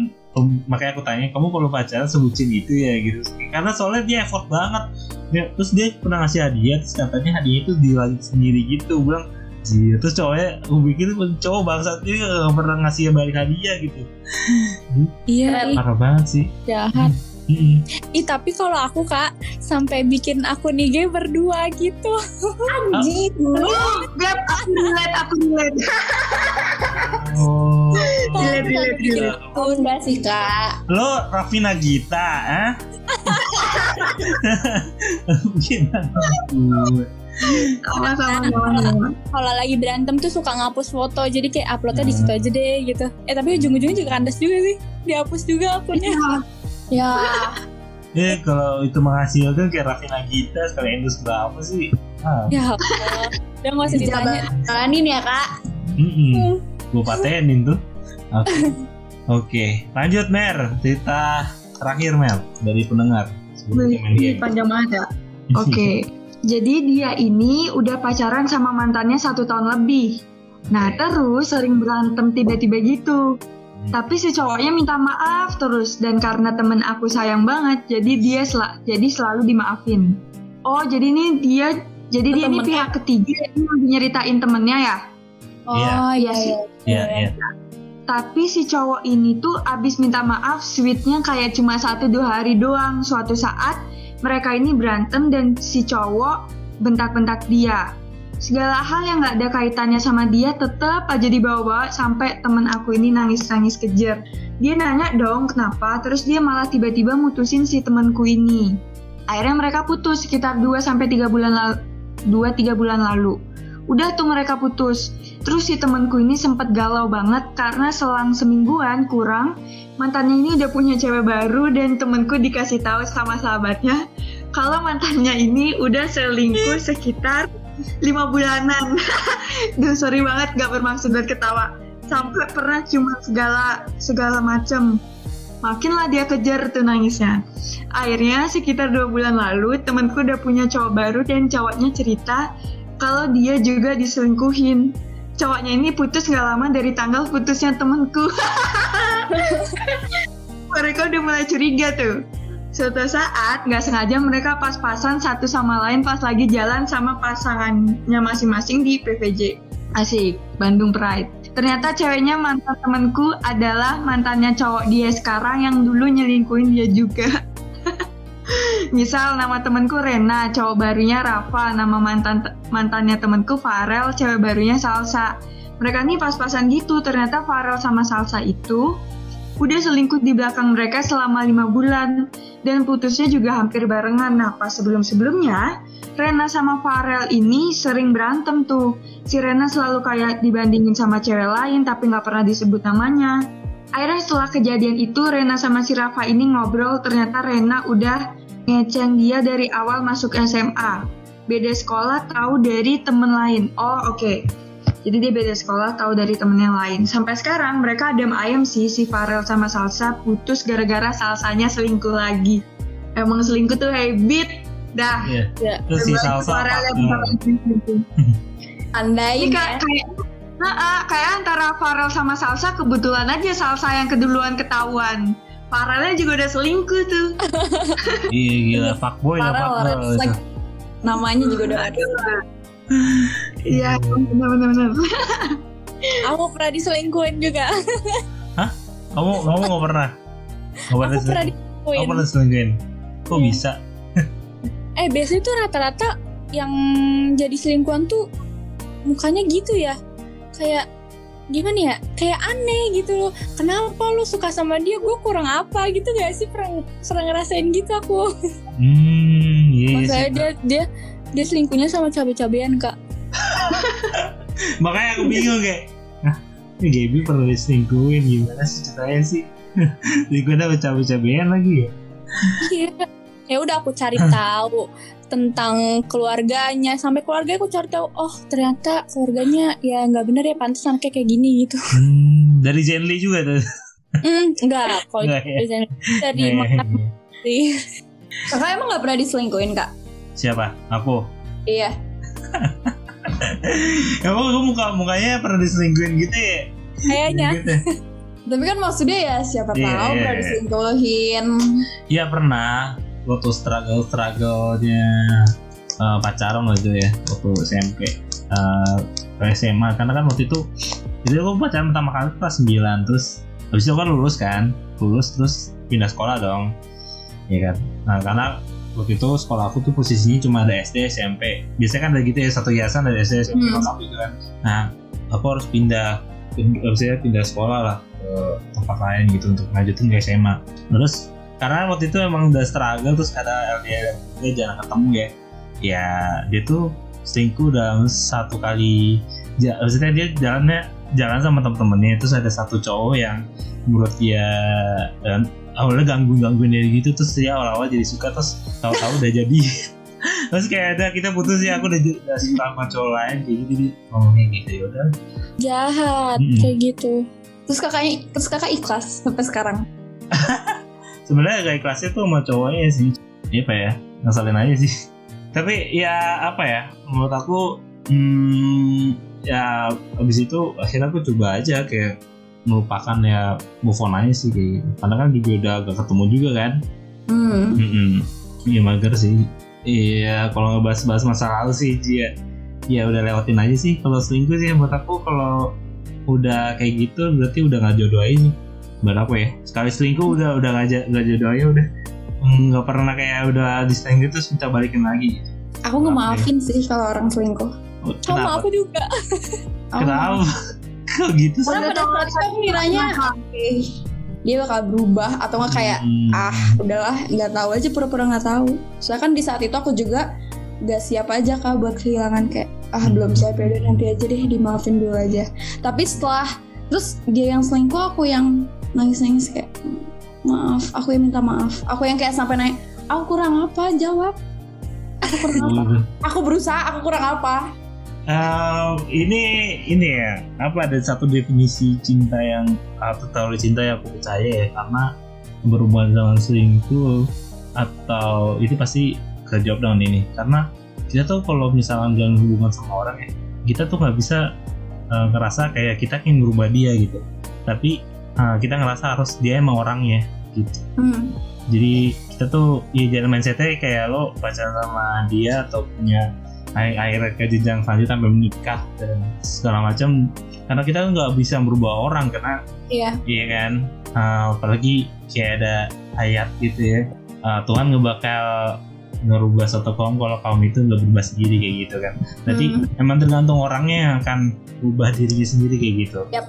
makanya aku tanya kamu kalau pacaran sebutin itu ya? Gitu. Karena soalnya dia effort banget. Ya, terus dia pernah ngasih hadiah terus katanya hadiah itu dilagi sendiri gitu. Bilang Iya, terus cowoknya aku pikir cowok bangsat juga gak pernah ngasih balik hadiah gitu. Iya, parah banget sih. Jahat. Mm-mm. Ih, tapi kalau aku kak sampai bikin akun IG berdua gitu. Anjir. Gap, aku relate, aku relate. oh Relate, relate, Bikin relate. akun. Enggak sih kak. lo Rafina Gita ah Sama-sama, sama-sama. Kalau lagi berantem tuh suka ngapus foto, jadi kayak uploadnya di situ aja deh gitu. Eh tapi ujung-ujungnya juga kandas juga sih, dihapus juga akunnya. Ya. Ya kalau itu menghasilkan kayak Rafina Gita sekali endus berapa sih? Ah, Ya udah nggak usah ditanya. Jalanin ya kak. mm Gue patenin tuh. Oke. Oke, lanjut Mer. Cerita terakhir Mer dari pendengar. Sebelum game. panjang banget ya. *laughs* Oke, jadi dia ini udah pacaran sama mantannya satu tahun lebih. Nah terus sering berantem tiba-tiba gitu. Tapi si cowoknya minta maaf terus dan karena temen aku sayang banget, jadi dia sel jadi selalu dimaafin. Oh, jadi ini dia jadi dia ini pihak ketiga yang nyeritain temennya ya. Oh Iya. iya sih. iya. Iya, iya. Tapi si cowok ini tuh abis minta maaf, sweetnya kayak cuma satu dua hari doang. Suatu saat mereka ini berantem dan si cowok bentak-bentak dia. Segala hal yang gak ada kaitannya sama dia tetap aja dibawa-bawa sampai temen aku ini nangis-nangis kejer. Dia nanya dong kenapa, terus dia malah tiba-tiba mutusin si temenku ini. Akhirnya mereka putus sekitar 2 sampai 3 bulan lalu. 2-3 bulan lalu. Udah tuh mereka putus. Terus si temenku ini sempet galau banget karena selang semingguan kurang mantannya ini udah punya cewek baru dan temenku dikasih tahu sama sahabatnya kalau mantannya ini udah selingkuh sekitar lima bulanan. *laughs* Duh sorry banget gak bermaksud buat ketawa. Sampai pernah cuma segala segala macem. Makinlah dia kejar tuh nangisnya. Akhirnya sekitar dua bulan lalu temenku udah punya cowok baru dan cowoknya cerita kalau dia juga diselingkuhin. Cowoknya ini putus gak lama dari tanggal putusnya temenku. *laughs* mereka udah mulai curiga tuh. Suatu saat nggak sengaja mereka pas-pasan satu sama lain pas lagi jalan sama pasangannya masing-masing di PVJ. Asik, Bandung Pride. Ternyata ceweknya mantan temenku adalah mantannya cowok dia sekarang yang dulu nyelingkuhin dia juga. *laughs* Misal nama temenku Rena, cowok barunya Rafa, nama mantan mantannya temenku Farel, cewek barunya Salsa. Mereka nih pas-pasan gitu, ternyata Farel sama Salsa itu udah selingkuh di belakang mereka selama lima bulan dan putusnya juga hampir barengan. Nah pas sebelum-sebelumnya Rena sama Farel ini sering berantem tuh. Si Rena selalu kayak dibandingin sama cewek lain tapi nggak pernah disebut namanya. Akhirnya setelah kejadian itu Rena sama si Rafa ini ngobrol ternyata Rena udah ngeceng dia dari awal masuk SMA. Beda sekolah tahu dari temen lain. Oh oke. Jadi dia beda sekolah tahu dari temen yang lain. Sampai sekarang mereka adem ayem sih si Farel sama Salsa putus gara-gara Salsanya selingkuh lagi. Emang selingkuh tuh habit. Dah. Iya. Iya. Terus si salsa Farel yang selingkuh. *laughs* Andai Ini kayak kayak Nah, ah, kayak antara Farel sama Salsa kebetulan aja Salsa yang keduluan ketahuan. Farelnya juga udah selingkuh tuh. *laughs* Iya gila fuckboy lah Farel namanya juga udah ada. *laughs* Iya, benar-benar. Aku pernah diselingkuhin juga. Kamu kamu nggak pernah? Aku pernah selingkuh? diselingkuhin. Kamu pernah selingkuhin? Kok Iya. bisa? Eh biasanya tuh rata-rata yang jadi selingkuhan tuh mukanya gitu ya. Kayak gimana ya? Kayak aneh gitu loh. Kenapa lu suka sama dia? Gue kurang apa gitu gak sih? Pernah, pernah ngerasain gitu aku. Hmm, iya Maksudnya sih. dia dia dia selingkuhnya sama cabe-cabean kak. Makanya aku bingung kayak, Hah, ini Gaby pernah diselingkuhin gimana sih ceritanya sih? *laughs* Selingkuhin sama cabe-cabean lagi ya? Iya. Ya udah aku cari tahu tentang keluarganya sampai keluarga aku cari tahu oh ternyata keluarganya ya nggak bener ya pantas anaknya kayak gini gitu Hmm, dari Zenly juga tuh. hmm enggak kalau ya? dari dari iya, mata iya. sih Kakak emang nggak pernah diselingkuhin kak? Siapa? Aku. Iya. *laughs* *laughs* Emang kamu muka mukanya pernah diselingkuhin gitu ya? kayaknya Gitu. *laughs* Tapi kan maksudnya ya siapa Iya, tahu iya, pernah iya. diselingkuhin. Iya pernah. Waktu struggle strugglenya uh, pacaran waktu ya waktu SMP uh, ke SMA karena kan waktu itu itu aku pacaran pertama kali kelas 9 terus habis itu kan lulus kan lulus terus pindah sekolah dong ya kan nah karena waktu itu sekolah aku tuh posisinya cuma ada SD SMP biasanya kan ada gitu ya satu yayasan ada SD SMP Hmm. gitu kan nah aku harus pindah. Maksudnya pindah sekolah lah ke tempat lain gitu untuk lanjutin ke SMA terus karena waktu itu emang udah struggle terus ada LDR dia jarang ketemu ya. Ya dia tuh selingkuh dalam satu kali ja, maksudnya dia jalannya jalan sama temen-temennya. Terus ada satu cowok yang menurut dia dan awalnya ganggu gangguin dia gitu terus dia awal-awal jadi suka terus tahu-tahu udah jadi. *laughs* Terus kayak ada kita putus ya aku udah, udah suka sama cowok lain kayak gitu jadi ngomongnya gitu ya udah. Jahat Mm-mm. kayak gitu. Terus kakaknya, terus kakak ikhlas sampai sekarang. *laughs* sebenarnya gak ikhlasnya tuh sama cowoknya sih. Ya apa ya ngasalin aja sih. *laughs* Tapi ya apa ya menurut aku hmm, ya abis itu akhirnya aku coba aja kayak melupakan ya move on aja sih kayak gitu. karena kan juga udah agak ketemu juga kan Hmm. Mm-mm. Iya mager sih. Iya kalau ngebahas-bahas masa lalu sih dia ya udah lewatin aja sih. Kalau selingkuh sih buat aku kalau udah kayak gitu berarti udah nggak jodoh aja nih. Buat aku ya. Sekali selingkuh udah udah nggak nggak jodoh aja udah Mm, nggak pernah kayak udah di selingkuh terus minta balikin lagi. Aku ngemaafin sih kalau orang selingkuh. Oh, Sama Kenapa? aku juga. *laughs* Kenapa? Kok gitu sih? Pada saat itu eh, dia bakal berubah atau nggak kayak Hmm. ah udahlah nggak tahu aja pura-pura nggak tahu. Soalnya kan di saat itu aku juga gak siap aja kak buat kehilangan kayak ah belum siap ya udah nanti aja deh dimaafin dulu aja. Tapi setelah terus dia yang selingkuh aku yang nangis-nangis kayak maaf aku yang minta maaf aku yang kayak sampai naik aku kurang apa jawab aku kurang apa Waduh. aku berusaha aku kurang apa Eh, ini ini ya apa ada satu definisi cinta yang atau teori cinta yang aku percaya ya karena berhubungan sama selingkuh atau itu pasti kejawab dengan ini. Karena kita tuh kalau misalnya dalam hubungan sama orang ya kita tuh nggak bisa eh, ngerasa kayak kita ingin merubah dia gitu. Tapi eh, kita ngerasa harus dia emang orangnya gitu. Hmm. jadi kita tuh ya jangan mindsetnya kayak lo pacaran sama dia atau punya akhir akhir ke jenjang selanjutnya sampai menikah dan segala macam. Karena kita nggak bisa merubah orang karena iya. Iya kan? Uh, apalagi kayak ada ayat gitu ya. Uh, Tuhan nggak bakal ngerubah satu kaum kalau kaum itu nggak berubah sendiri kayak gitu kan. Berarti Hmm. emang tergantung orangnya yang akan berubah dirinya sendiri kayak gitu. Yap.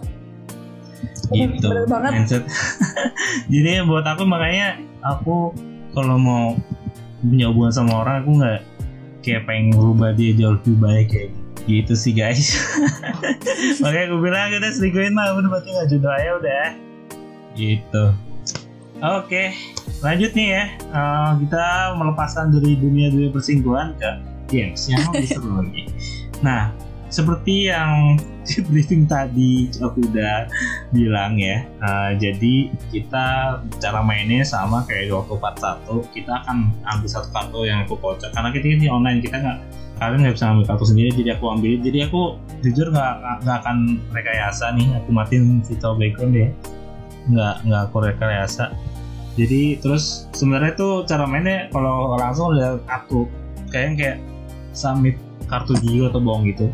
gitu. Bener banget. mindset. *laughs* Jadi buat aku makanya aku kalau mau punya hubungan sama orang aku nggak kayak pengen merubah dia jauh lebih baik kayak gitu sih guys. *laughs* Makanya aku bilang udah selingkuhin mah udah berarti nggak jodoh aja udah gitu. Oke lanjut nih ya. Eh, kita melepaskan dari dunia dunia persingkuhan ke games yang lebih seru *laughs* lagi. Nah seperti yang di briefing tadi aku udah bilang ya eh, jadi kita cara mainnya sama kayak waktu part 1 kita akan ambil satu kartu yang aku kocok karena kita ini online kita nggak kalian nggak bisa ambil kartu sendiri jadi aku ambil. Jadi aku jujur nggak nggak- akan rekayasa nih aku matiin video background ya. Nggak nggak aku rekayasa. Jadi terus sebenarnya tuh cara mainnya kalau langsung lihat kartu kayak kayak submit kartu jiwa atau bohong gitu.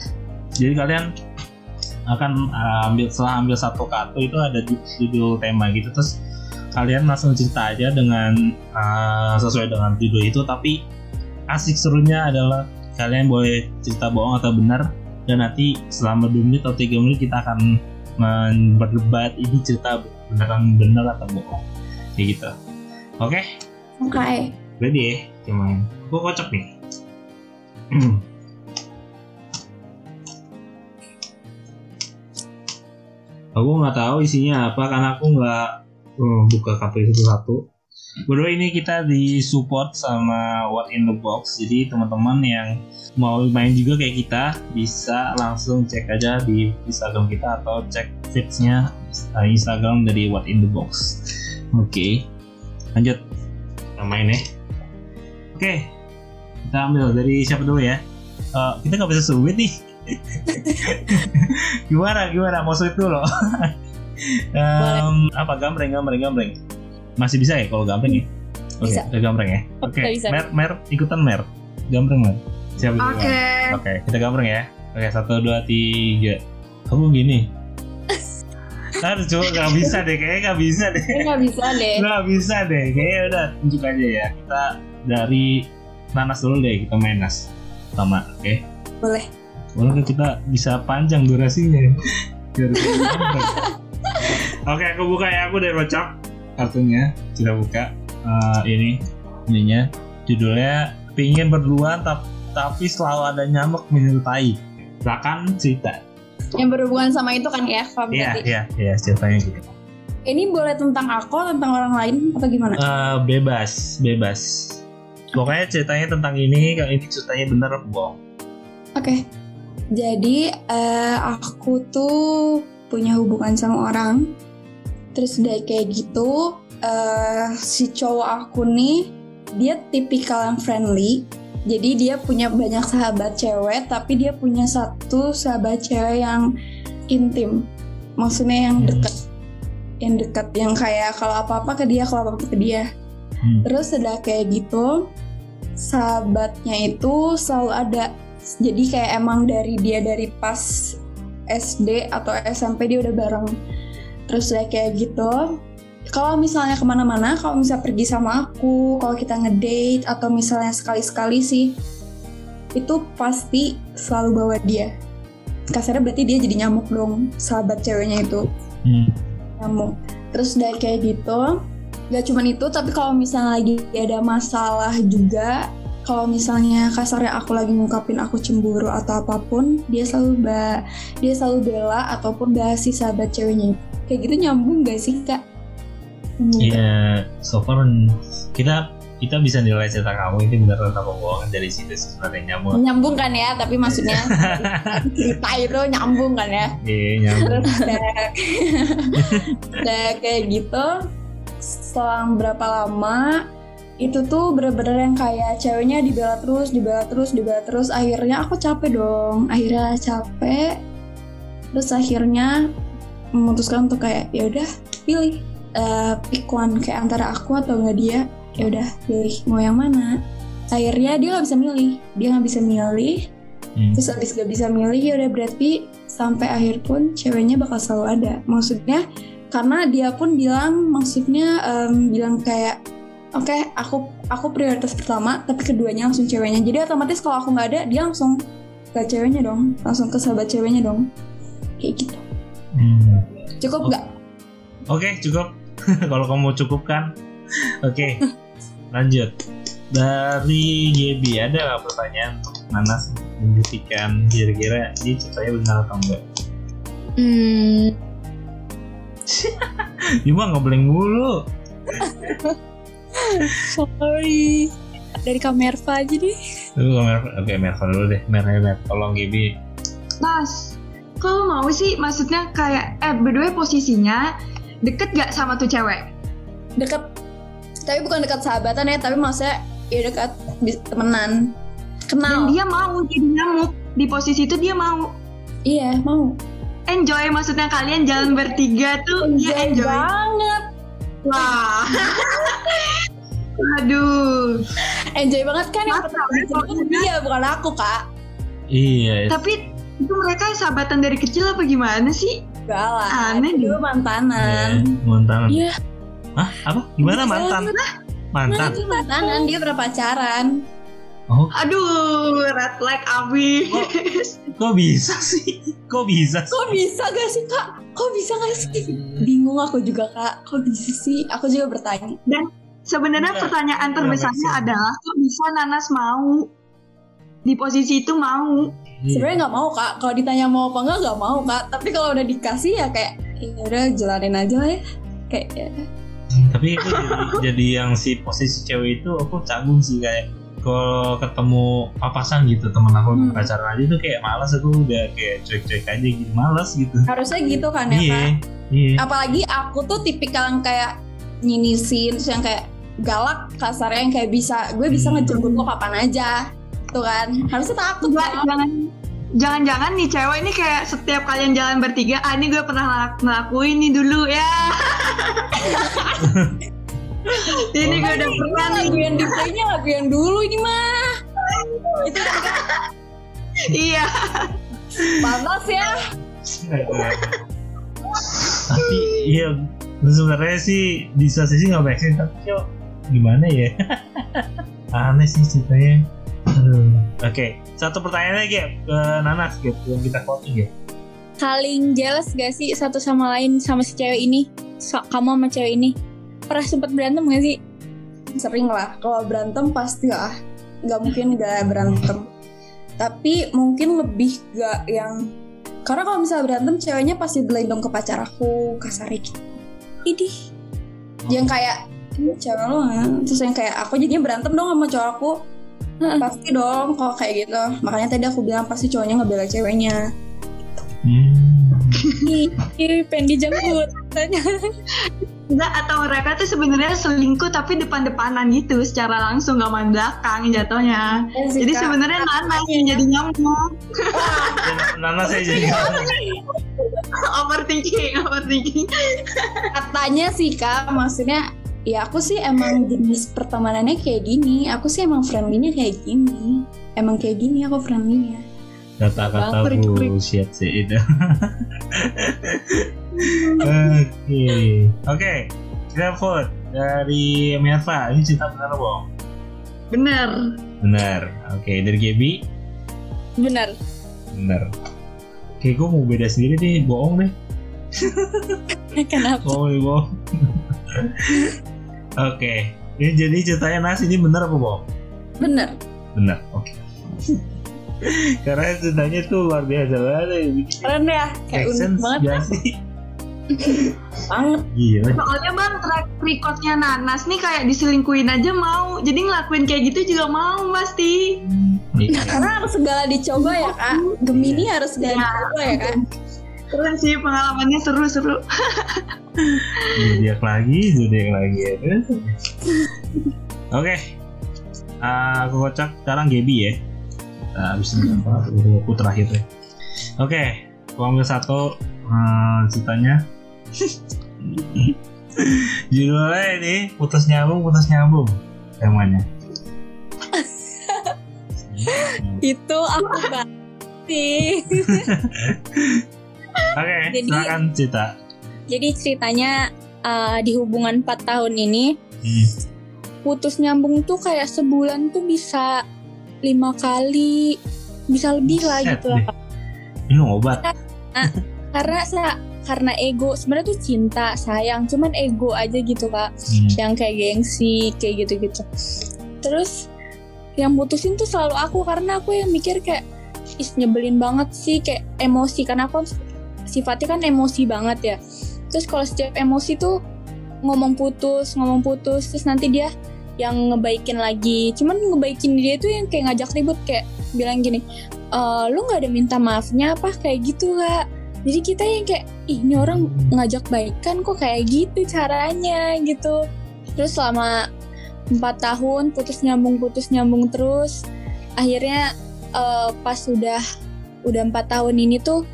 Jadi kalian akan uh, ambil setelah ambil satu kartu itu ada di judul tema gitu. Terus kalian langsung cerita aja dengan uh, sesuai dengan judul itu. Tapi asik serunya adalah kalian boleh cerita bohong atau benar. Dan nanti selama 2 menit atau 3 menit kita akan berdebat ini cerita beneran benar atau bohong. Kayak gitu. Oke? Oke. Ready ya? Cuman gue kocok nih *clears throat* aku nggak tahu isinya apa karena aku nggak uh, buka kartu itu satu Berdua ini kita disupport sama What in the Box. Jadi teman-teman yang mau main juga kayak kita bisa langsung cek aja di Instagram kita atau cek feedsnya uh, Instagram dari What in the Box. Oke lanjut. Kita main ya. Oke kita ambil dari siapa dulu ya? Eh, kita nggak bisa submit nih *laughs* gimana gimana? Mau submit dulu Em, apa gambreng gambreng gambreng? Masih bisa ya kalau gambreng ya? Oke Bisa. kita gambreng ya? *laughs* Oke bisa. mer mer ikutan mer. Gambreng mer. Siapa dulu Oke. oke kita gambreng ya. Oke satu dua tiga. Kamu gini. *laughs* Aduh coba gak bisa deh, kayaknya gak bisa deh. Nggak bisa deh. Nggak bisa deh, kayaknya udah tunjuk aja ya. Kita dari nanas dulu deh, kita main nas Pertama, oke? Boleh Walaupun kita bisa panjang durasinya. Oke, aku buka ya, aku udah kocok kartunya Kita buka. Eh, Ini, ininya. Judulnya, pingin berdua tap- tapi selalu ada nyamuk menyertai Silakan cerita. Yang berhubungan sama itu kan ya Fab Iya, iya, iya ceritanya gitu. Ini boleh tentang aku tentang orang lain atau gimana? Eh, bebas, bebas. Pokoknya ceritanya tentang ini, kalau ini ceritanya bener bohong? Oke. Jadi eh, aku tuh punya hubungan sama orang. Terus udah kayak gitu, eh, si cowok aku nih dia tipikal yang friendly. Jadi dia punya banyak sahabat cewek, tapi dia punya satu sahabat cewek yang intim. Maksudnya yang Hmm. deket. yang dekat yang kayak kalau apa-apa ke dia kalau apa-apa ke dia Hmm. terus udah kayak gitu sahabatnya itu selalu ada jadi kayak emang dari dia dari pas SD atau SMP dia udah bareng. Terus udah kayak gitu. Kalau misalnya ke mana-mana kalau misalnya pergi sama aku kalau kita ngedate atau misalnya sekali-sekali sih itu pasti selalu bawa dia. Kasarnya berarti dia jadi nyamuk dong sahabat ceweknya itu. Hmm. nyamuk. Terus udah kayak gitu gak cuman itu tapi kalau misalnya lagi ada masalah juga kalau misalnya kasarnya aku lagi ngungkapin aku cemburu atau apa pun dia selalu ba dia selalu bela ataupun bahas si sahabat ceweknya itu. kayak gitu nyambung gak sih kak Nyambung? Iya, so far kita kita bisa nilai cerita kamu ini benar atau bohongan dari situ sebenarnya nyambung. nyambung kan ya tapi maksudnya *laughs* cerita itu nyambung kan ya Iya, nyambung. terus udah, *laughs* udah kayak gitu selang berapa lama itu tuh bener-bener yang kayak ceweknya dibela terus dibela terus dibela terus. Akhirnya aku capek dong. Akhirnya capek. Terus akhirnya memutuskan untuk kayak ya udah pilih eh, pick one kayak antara aku atau enggak dia. Ya udah pilih mau yang mana. Akhirnya dia nggak bisa milih. Dia nggak bisa milih. Hmm. terus abis gak bisa milih ya udah berarti sampai akhir pun ceweknya bakal selalu ada. Maksudnya karena dia pun bilang maksudnya em, bilang kayak oke aku aku prioritas pertama tapi keduanya langsung ceweknya jadi otomatis kalau aku nggak ada dia langsung ke ceweknya dong langsung ke sahabat ceweknya dong kayak gitu Hmm. cukup Oh. nggak Oke, cukup. *laughs* Kalau kamu cukup kan. Oke. Lanjut. Dari GB ada nggak pertanyaan untuk Nanas membuktikan kira-kira dia ceritanya benar atau enggak? Hmm, *laughs* Cuma ngeblank mulu. *laughs* sorry. Dari Kamerva aja deh. Lu Mer- Oke, Merva dulu deh. Mer, Mer, tolong GB. Mas, kalau mau sih maksudnya kayak eh berdua posisinya deket gak sama tuh cewek? deket tapi bukan dekat sahabatan ya tapi maksudnya ya dekat temenan Dan kenal dia mau jadi nyamuk di posisi itu dia mau iya mau enjoy maksudnya kalian jalan bertiga tuh dia enjoy. banget Wah. *laughs* Aduh. enjoy banget kan yang pertama kok itu dia bukan aku kak Iya. Tapi itu mereka sahabatan dari kecil apa gimana sih? Gak lah Aneh deh. mantanan Mantan. Iya. Hah? Apa? Gimana mantan? Mantan. Itu mantanan dia pernah pacaran Oh, Aduh, red flag abis. kok bisa sih? Kok bisa sih? kok bisa gak sih kak kok bisa gak sih bingung aku juga kak kok bisa sih aku juga bertanya Sebenarnya Enggak. pertanyaan Enggak terbesarnya sense. adalah kok bisa Nanas mau di posisi itu mau? Iya. sebenarnya nggak mau kak kalau ditanya mau apa enggak nggak mau kak tapi kalau udah dikasih ya kayak ya udah jalanin aja lah ya kayak ya. Tapi itu jadi, *laughs* jadi yang si posisi cewek itu aku canggung sih kayak kalau ketemu papasan gitu temen aku Hmm. pacaran aja tuh kayak malas aku udah kayak cuek-cuek aja gitu malas gitu. harusnya gitu kan ya kak Iya. Iya. apalagi aku tuh tipikal yang kayak nyinisin terus yang kayak galak kasarnya yang kayak bisa gue bisa Hmm. ngejemput lo kapan aja tuh kan harusnya takut kan jangan jangan-jangan nih cewek ini kayak setiap kalian jalan bertiga, ah ini gue pernah ngelak- ngelakuin nih dulu ya. *laughs* ini gue udah pernah nih. lagu yang diplaynya lagu yang dulu ini mah itu Iya. panas ya tapi iya sebenarnya sih di satu sisi nggak make sense tapi gimana ya *laughs* aneh sih ceritanya Aduh. Oke, satu pertanyaan lagi ya ke Nanas gitu yang kita voting ya. Saling jealous gak sih satu sama lain sama si cewek ini? So- kamu sama cewek ini pernah sempet berantem gak sih? sering lah kalau berantem pasti lah nggak mungkin gak berantem tapi mungkin lebih gak yang karena kalau misalnya berantem ceweknya pasti belain dong ke pacar aku kasarnya gitu Idih. yang kayak "Ih, cewek lo ya terus yang kayak aku jadinya berantem dong sama cowok aku Heeh. pasti dong kalau kayak gitu makanya tadi aku bilang pasti cowoknya ngebela ceweknya Hmm. Ih, pengen dijemput. Tanya. Enggak, atau mereka tuh sebenarnya selingkuh tapi depan-depanan gitu secara langsung gak main belakang jatuhnya. Jadi sebenarnya Nanas yang jadi nyamuk. *laughs* Dan Nanas saya jadi overthinking, overthinking. Katanya sih kak, maksudnya ya aku sih emang jenis pertemanannya kayak gini. Aku sih emang friendly-nya kayak gini. Emang kayak gini aku friendly-nya. Kata-kata bullshit sih itu. Oke, oke. Kita vote dari Merva. Ini cerita benar bohong? Bener. Benar. Oke, dari Gaby. Benar. Benar. Oke, gue mau beda sendiri nih, bohong deh. *laughs* Kenapa? Bohong bohong. Oke, ini jadi ceritanya Nas ini benar apa bohong? Bener. Benar. Oke. *laughs* Karena ceritanya tuh luar biasa banget. ya, bikin Keren ya, kayak unik banget. gak sih? Banget. Gila. Soalnya bang track recordnya Nanas nih kayak diselingkuhin aja mau. Jadi ngelakuin kayak gitu juga mau pasti. Iya. Karena harus segala dicoba ya kak. Gemini harus segala Iya. dicoba ya kak. Keren sih pengalamannya seru-seru. zodiak lagi zodiak lagi ya oke. Ah, aku kocak. Sekarang Gaby ya. Kita habis ini apa aku terakhir deh oke. Aku ambil satu eh, ceritanya. Judulnya ini putus nyambung putus nyambung temanya. Itu aku banget sih. *laughs* oke Jadi- silakan cerita Jadi ceritanya uh, di hubungan 4 tahun ini hmm. putus nyambung tuh kayak sebulan tuh bisa lima kali bisa lebih lah gitu deh. lah ini obat karena sa karena ego sebenarnya tuh cinta sayang cuman ego aja gitu kak Hmm. yang kayak gengsi kayak gitu gitu terus yang putusin tuh selalu aku karena aku yang mikir kayak is nyebelin banget sih kayak emosi karena aku sifatnya kan emosi banget ya. Terus kalau setiap emosi tuh ngomong putus ngomong putus terus nanti dia yang ngebaikin lagi. Cuman ngebaikin dia tuh yang kayak ngajak ribut kayak bilang gini e, lu nggak ada minta maafnya apa? Kayak gitu kak. Jadi kita yang kayak ih ini orang ngajak baikan kok kayak gitu caranya gitu. Terus selama empat tahun putus nyambung putus nyambung terus akhirnya eh, pas udah udah empat tahun ini tuh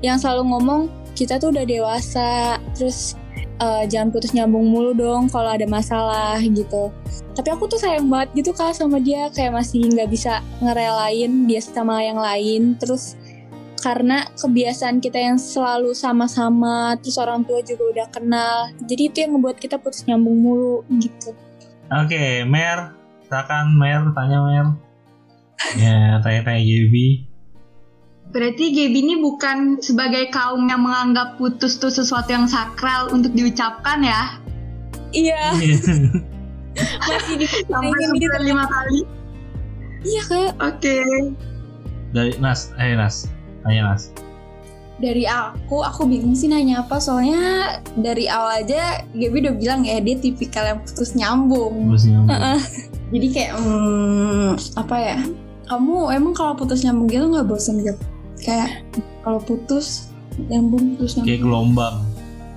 yang selalu ngomong kita tuh udah dewasa terus eh, jangan putus nyambung mulu dong kalau ada masalah gitu. Tapi aku tuh sayang banget gitu kak sama dia. Kayak masih nggak bisa ngerelain dia sama yang lain. Terus karena kebiasaan kita yang selalu sama-sama terus orang tua juga udah kenal jadi itu yang ngebuat kita putus nyambung mulu gitu. Oke Mer. Silakan Mer. Tanya Mer. Ya tanya-tanya Gaby Berarti Gaby ini bukan sebagai kaum yang menganggap putus tuh sesuatu yang sakral untuk diucapkan ya. iya *laughs* masih *laughs* Sampai dipikirin gitu lima kali. iya kayak Oke. dari Nas eh Nas tanya Nas Dari aku, aku bingung sih nanya apa Soalnya dari awal aja Gaby udah bilang ya Dia tipikal yang putus nyambung terus nyambung Heeh. Jadi kayak hmm, Apa ya Kamu emang kalau putus nyambung gitu gak bosen Gap? Kayak kalau putus Nyambung terus kayak nyambung gelombang.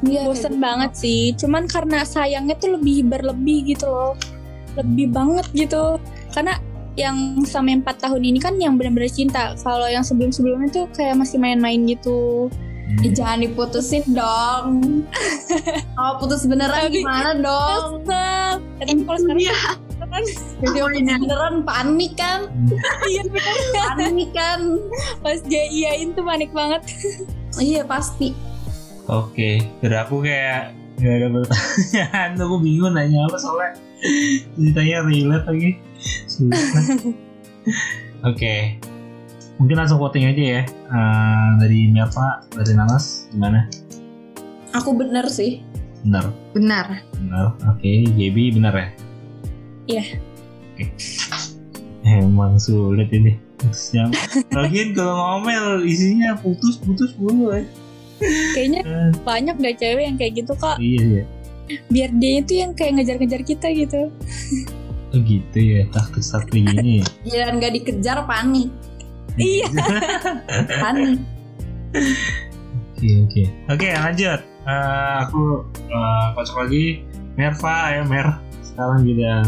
Iya, bosen banget sih. Cuman karena sayangnya tuh lebih berlebih gitu loh. Lebih banget gitu. Karena yang sama yang 4 tahun ini kan yang benar-benar cinta. Kalau yang sebelum-sebelumnya tuh kayak masih main-main gitu. Eh, jangan diputusin dong. *laughs* Kalau putus beneran Tapi- gimana dong? Kesel. tapi kalau sekarang Kan Jadi putus beneran panik kan? *laughs* iya Panik kan? pas dia iyain tuh panik banget Iya pasti. Oke, dari aku kayak gak ada pertanyaan, *laughs* aku bingung nanya apa soalnya ceritanya relate lagi. Susah. Oke, mungkin langsung voting aja ya. Eh, dari Merva, dari Nanas, gimana? Aku bener sih. Benar, Benar. benar. Oke, Gaby benar ya? Iya. Oke. Emang sulit ini. Lagian kalau ngomel isinya putus-putus mulu ya. kayaknya Eh, banyak deh cewek yang kayak gitu kok iya iya. biar dia itu yang kayak ngejar-ngejar kita gitu Oh gitu ya, taktik strategi ini. ya? Giliran gak dikejar panik. Iya. *laughs* Panik. Oke oke. Oke lanjut. Eh, aku eh, kocok lagi. Merva ya Mer. Sekarang kita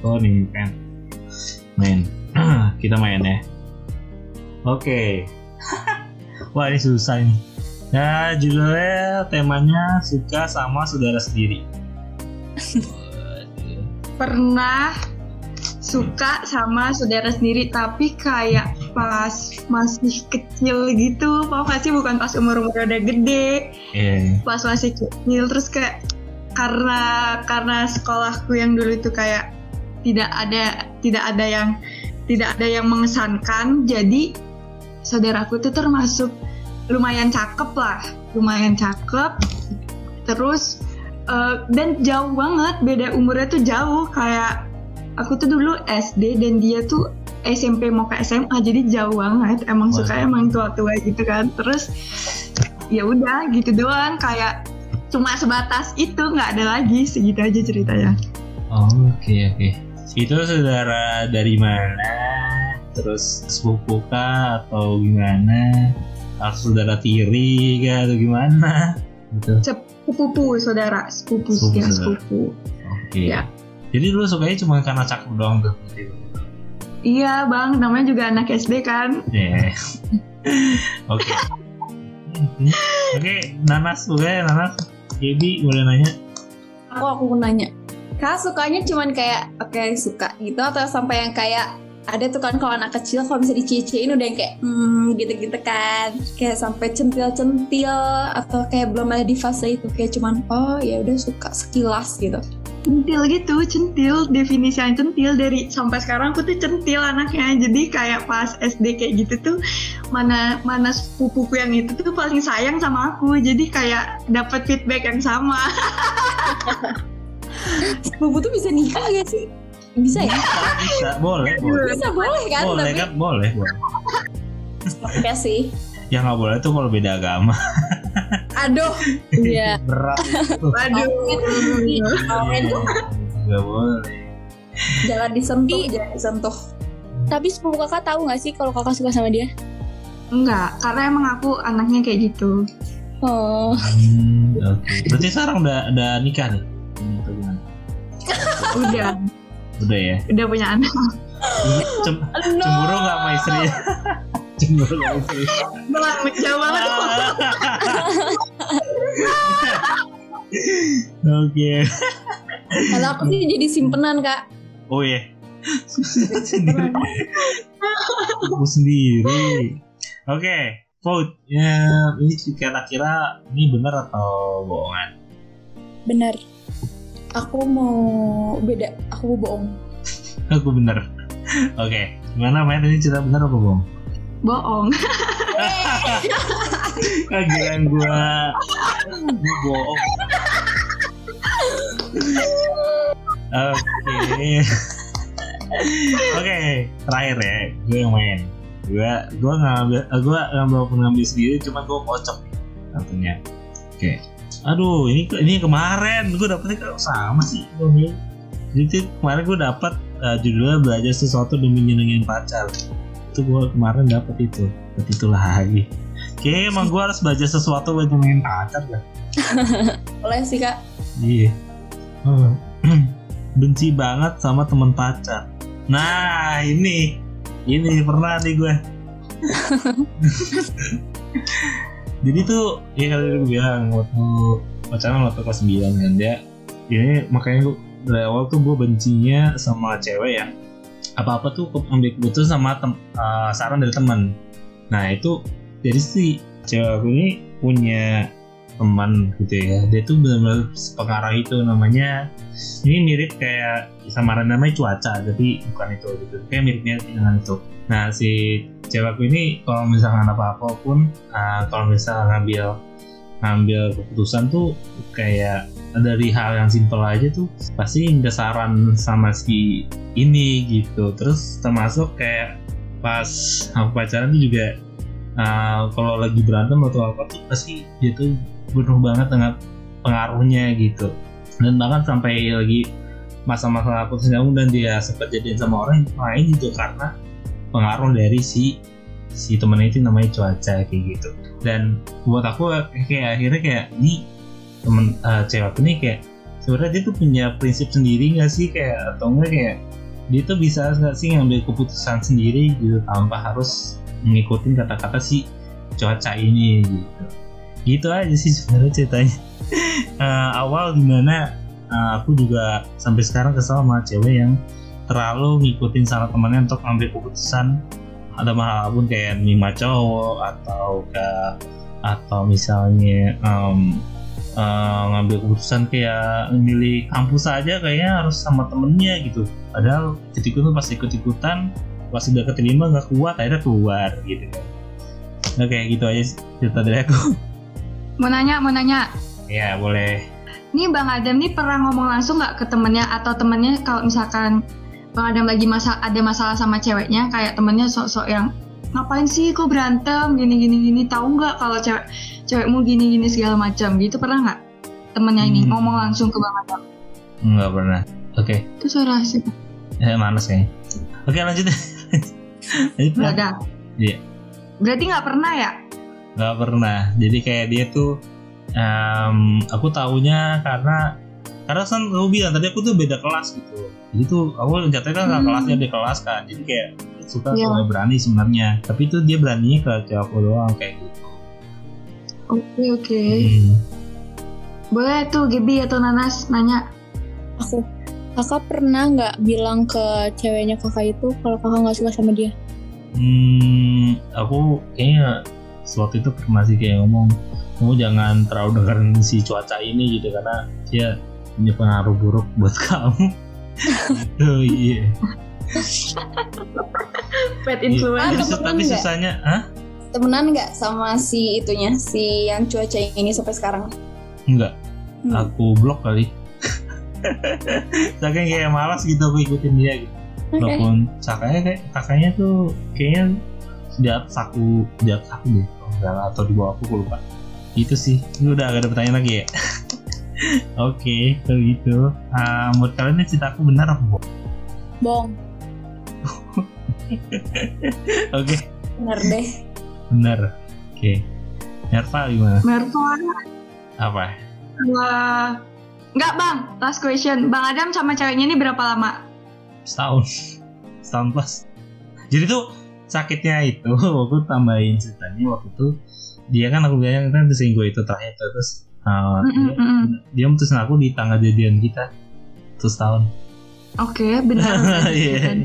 oh nih kan main. *clears throat* kita main ya. Oke. *laughs* Wah ini susah nih. Nah, judulnya temanya suka sama saudara sendiri. Pernah suka sama saudara sendiri tapi kayak pas masih kecil gitu apa sih bukan pas umur umur udah gede Iya. pas masih kecil terus kayak karena karena sekolahku yang dulu itu kayak tidak ada tidak ada yang tidak ada yang mengesankan. Jadi saudaraku itu termasuk lumayan cakep lah lumayan cakep. Terus eh, dan jauh banget beda umurnya tuh jauh. Kayak aku tuh dulu SD dan dia tuh SMP mau ke SMA jadi jauh banget. Emang Wah. suka emang tua-tua gitu kan. Terus ya udah gitu doang. Kayak cuma sebatas itu nggak ada lagi segitu aja ceritanya Oh, oke oke. Itu saudara dari mana? Terus sepupu kah atau gimana? Atau saudara tiri kah atau gimana? Gitu. sepupu saudara sepupu Sepupu, ya sepupu Oke. Ya. Jadi lu sukanya cuma karena cakep doang tuh. iya bang namanya juga anak SD kan Iya. Oke. *laughs* Oke, Nanas suka ya Nanas? Gaby boleh nanya? Aku aku nanya. Kak sukanya cuman kayak oke suka gitu atau sampai yang kayak ada tuh kan kalau anak kecil kalau bisa dicecein udah yang kayak hmm gitu-gitu kan kayak sampai centil-centil atau kayak belum ada di fase itu kayak cuman oh ya udah suka sekilas gitu centil gitu centil definisi yang centil dari sampai sekarang aku tuh centil anaknya jadi kayak pas SD kayak gitu tuh mana mana sepupuku yang itu tuh paling sayang sama aku jadi kayak dapat feedback yang sama *laughs* Bubu tuh bisa nikah gak sih? Bisa ya? Bisa, bisa, boleh, boleh. Bisa boleh kan? Boleh tapi kan, boleh, boleh. Oke sih. Yang nggak boleh tuh kalau beda agama. *laughs* Aduh, Iya. Berat tuh Nggak boleh. jangan disentuh, Ih. jangan disentuh. Tapi sepupu kakak tahu nggak sih kalau kakak suka sama dia? enggak karena emang aku anaknya kayak gitu Oh, Hmm, oke. Berarti sekarang udah udah nikah nih? Hmm, *laughs* udah Udah ya. udah punya anak Cem cemburu nggak sama istri? *laughs* sama istri? Belang jauh banget Oke. Kalau aku sih jadi simpenan kak. Oh iya. sendiri. Aku sendiri. Oke. Vote. Ya, ini kira-kira ini benar atau bohongan? bener. Aku mau beda, aku mau bohong. Aku benar. Oke. Gimana main ini cerita benar apa bohong? Bohong. *laughs* Kagiran gua. Gua bohong. Oke. Oke Terakhir ya Gue yang main. Gue Gue ngambil eh, Gue ngambil ngambil sendiri Cuma gue kocok Satunya Oke. Aduh ini ini kemarin Gue dapetnya kok sama sih Jadi kemarin gue dapet eh, Judulnya belajar sesuatu demi nyenengin pacar Itu gue kemarin dapet itu Dapet itu lagi Kayaknya emang gue harus belajar sesuatu buat nyenengin pacar lah *laughs* Boleh sih kak. Iya. Oh. *clears throat* Benci banget sama teman pacar. Nah ini, ini pernah nih gue. *laughs* Jadi tuh, ya kalau gue bilang waktu pacaran waktu kelas 9 kan dia, ini makanya gue dari awal tuh gue bencinya sama cewek ya. Apa-apa tuh ambil keputusan sama tem- eh, saran dari teman. Nah itu jadi si cewek aku ini punya teman gitu ya dia tuh benar-benar pengarah itu namanya ini mirip kayak samaran namanya cuaca tapi bukan itu gitu kayak mirip-mirip dengan itu nah si cewekku ini kalau misalkan apa apa pun ah, kalau misalnya ngambil ngambil keputusan tuh kayak dari hal yang simpel aja tuh pasti minta saran sama si ini gitu. Terus termasuk kayak pas aku pacaran tuh juga ah, kalau lagi berantem atau apa tuh pasti dia tuh penuh banget dengan pengaruhnya gitu. Dan bahkan sampai lagi masa-masa aku sedang dan dia sempat jadian sama orang lain juga karena pengaruh dari si si temen itu namanya cuaca kayak gitu. Dan buat aku kayak akhirnya kayak ini temen eh, cewek ini kayak sebenarnya dia tuh punya prinsip sendiri nggak sih? Kayak atau enggak kayak dia tuh bisa nggak sih ngambil keputusan sendiri gitu tanpa harus mengikuti kata-kata si cuaca ini gitu. Gitu aja sih sebenarnya ceritanya. *laughs* Eh, awal di mana eh, aku juga sampai sekarang kesal sama cewek yang terlalu ngikutin saran temannya untuk ngambil keputusan. Ada hal pun kayak nima cowok atau ke atau misalnya em, eh, ngambil keputusan kayak milih kampus aja kayaknya harus sama temennya gitu. Padahal ketika itu pas ikut-ikutan pas udah keterima nggak kuat akhirnya keluar gitu kan. Nah kayak gitu aja cerita dari aku. Mau nanya, mau nanya. ya boleh. Nih Bang Adam nih pernah ngomong langsung nggak ke temennya atau temennya kalau misalkan Bang Adam lagi masa ada masalah sama ceweknya kayak temennya sok-sok yang ngapain sih kok berantem? Gini gini gini. Tahu nggak kalau cewek cewekmu gini gini segala macam? Gitu pernah nggak? Temennya ini Hmm. ngomong langsung ke Bang Adam. Nggak pernah. Oke. Itu suara sih eh malas kayaknya. Oke lanjut. Deh *laughs* lanjut nggak ada Iya. berarti nggak pernah ya? Nggak pernah. Jadi kayak dia tuh em, aku taunya karena karena kan aku bilang tadi aku tuh beda kelas gitu jadi tuh aku jatuhnya kan Hmm. kelasnya di kelas kan jadi kayak suka Iya. suka berani sebenarnya tapi itu dia beraninya ke cewek aku doang kayak gitu oke oke Hmm. boleh tuh Gibi atau Nanas nanya Aku kakak pernah nggak bilang ke ceweknya kakak itu kalau kakak nggak suka sama dia? Hmm, aku kayaknya waktu itu pernah sih kayak ngomong kamu jangan terlalu dengerin si cuaca ini gitu karena dia punya pengaruh buruk buat *laughs* kamu gitu iya pet Iya. influencer Tapi, nggak? susahnya Hah? Temenan nggak sama si itunya, si yang cuaca ini sampai sekarang? enggak Hmm. aku blok kali saking kayak malas gitu aku ikutin dia gitu Oke. walaupun kakaknya kayak kakaknya tuh kayaknya di atas aku di atas aku deh kalau atau di bawah aku aku lupa itu sih ini udah gak ada pertanyaan lagi ya oke kalau gitu Ah, menurut kalian ini cerita aku benar apa bohong Bong. *laughs* oke Bener deh. benar oke Nerva gimana Merva apa Wah. Enggak bang, last question. Bang Adam sama ceweknya ini berapa lama? setahun setahun plus jadi tuh sakitnya itu *laughs* aku tambahin ceritanya waktu itu dia kan aku bilang kan selingkuh itu terakhir tuh, terus uh, Mm-mm, dia, dia mutusin aku di tanggal jadian kita terus tahun Oke, benar. *laughs* iya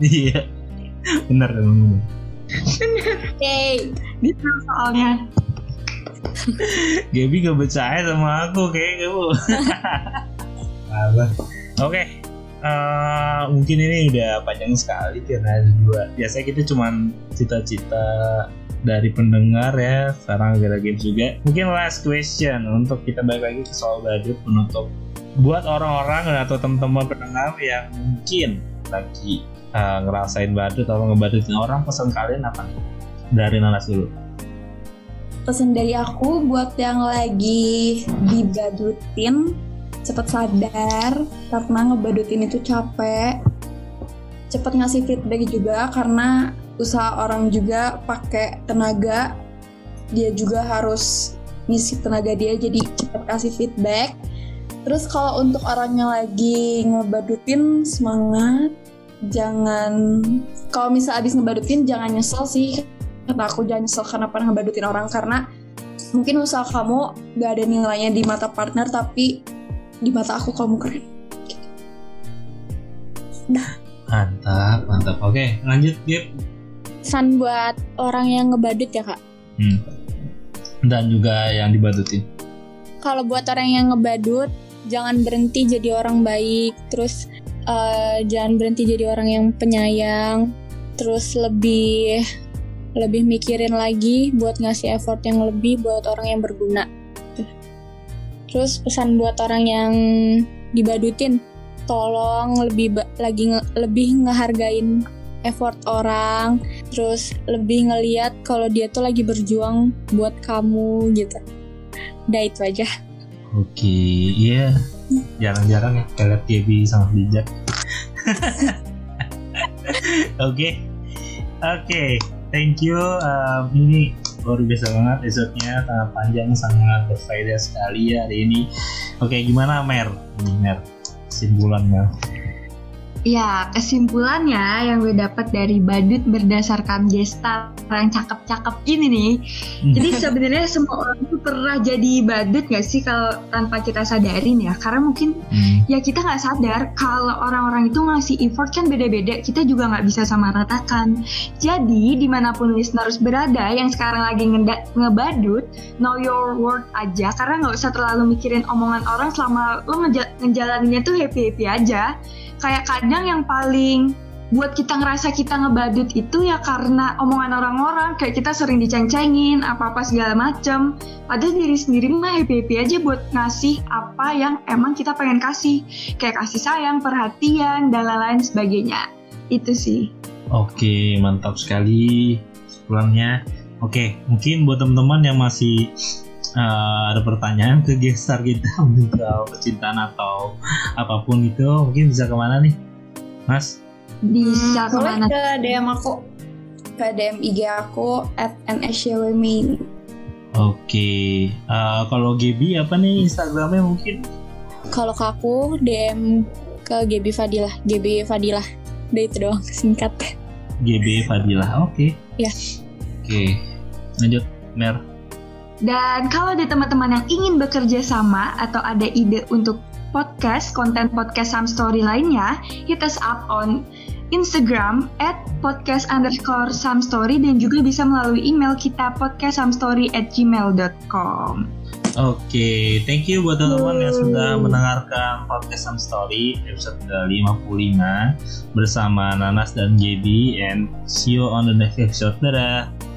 iya benar emang benar. Oke. Gitu soalnya. Gaby gak percaya sama aku kayak kamu Apa? Oke eh, Mungkin ini udah panjang sekali Karena ada dua Biasanya kita cuman cita-cita dari pendengar ya Sekarang gara games juga Mungkin last question Untuk kita balik lagi ke soal badut penutup Buat orang-orang atau teman-teman pendengar Yang mungkin lagi eh, ngerasain badut Atau ngebadutin orang Pesan kalian apa? Dari Nanas dulu Pesan dari aku buat yang lagi dibadutin cepet sadar karena ngebadutin itu capek. Cepet ngasih feedback juga karena usaha orang juga pakai tenaga. Dia juga harus ngisi tenaga dia jadi cepet kasih feedback. Terus kalau untuk orang yang lagi ngebadutin semangat, jangan kalau misal abis ngebadutin jangan nyesel sih kata aku jangan nyesel karena pernah ngebadutin orang karena mungkin usaha kamu gak ada nilainya di mata partner tapi di mata aku kamu keren Mantap, mantap. Oke, lanjut Gip. Pesan buat orang yang ngebadut ya kak. Hmm. Dan juga yang dibadutin. Kalau buat orang yang ngebadut, jangan berhenti jadi orang baik. Terus eh, jangan berhenti jadi orang yang penyayang. Terus lebih lebih mikirin lagi buat ngasih effort yang lebih buat orang yang berguna. Terus pesan buat orang yang dibadutin, tolong lebih lagi nge- lebih ngehargain effort orang, terus lebih ngeliat kalau dia tuh lagi berjuang buat kamu gitu. Udah itu aja. Oke, iya. Jarang-jarang ya kita lihat sangat bijak. *laughs* Oke, oke. Thank you. Um, ini luar biasa banget episode-nya sangat panjang, sangat berfaedah sekali ya hari ini. Oke, gimana Mer? Ini Mer, kesimpulan Mer. Ya, kesimpulannya yang gue dapat dari badut berdasarkan gestar yang cakep-cakep ini nih. Jadi sebenarnya semua orang itu pernah jadi badut gak sih kalau tanpa kita sadarin ya? Karena mungkin Hmm. ya kita nggak sadar kalau orang-orang itu ngasih effort kan beda-beda. Kita juga nggak bisa sama ratakan. Jadi di mana pun listeners berada yang sekarang lagi ngebadut, know your word aja. Karena nggak usah terlalu mikirin omongan orang selama lo ngeja- ngejalaninnya tuh happy-happy aja kayak kadang yang paling buat kita ngerasa kita ngebadut itu ya karena omongan orang-orang kayak kita sering diceng-cengin apa-apa segala macem. Padahal diri sendiri mah happy-happy aja buat ngasih apa yang emang kita pengen kasih. Kayak kasih sayang, perhatian, dan lain-lain sebagainya. Itu sih. Oke, mantap sekali kesimpulannya. Oke, mungkin buat teman-teman yang masih uh, ada pertanyaan ke gestar kita *laughs* soal percintaan atau apa pun itu, mungkin bisa ke mana nih, Mas? bisa Hmm, ke mana ke DM aku ke DM IG aku at nsywemin Oke, uh, kalau Gaby apa nih Instagramnya mungkin? Kalau ke aku DM ke GB Fadilah, GB Fadilah. Udah itu doang singkat. GB Fadilah. Oke. Ya. Oke. Lanjut, Mer. Dan kalau ada teman-teman yang ingin bekerja sama atau ada ide untuk podcast, konten podcast Sam Story lainnya, hit us up on Instagram at podcast underscore Sam Story dan juga bisa melalui email kita podcastsamstory at gmail.com. Oke, thank you buat teman-teman yang sudah mendengarkan podcast Some Story episode ke-55 bersama Nanas dan JB and see you on the next episode. Dadah.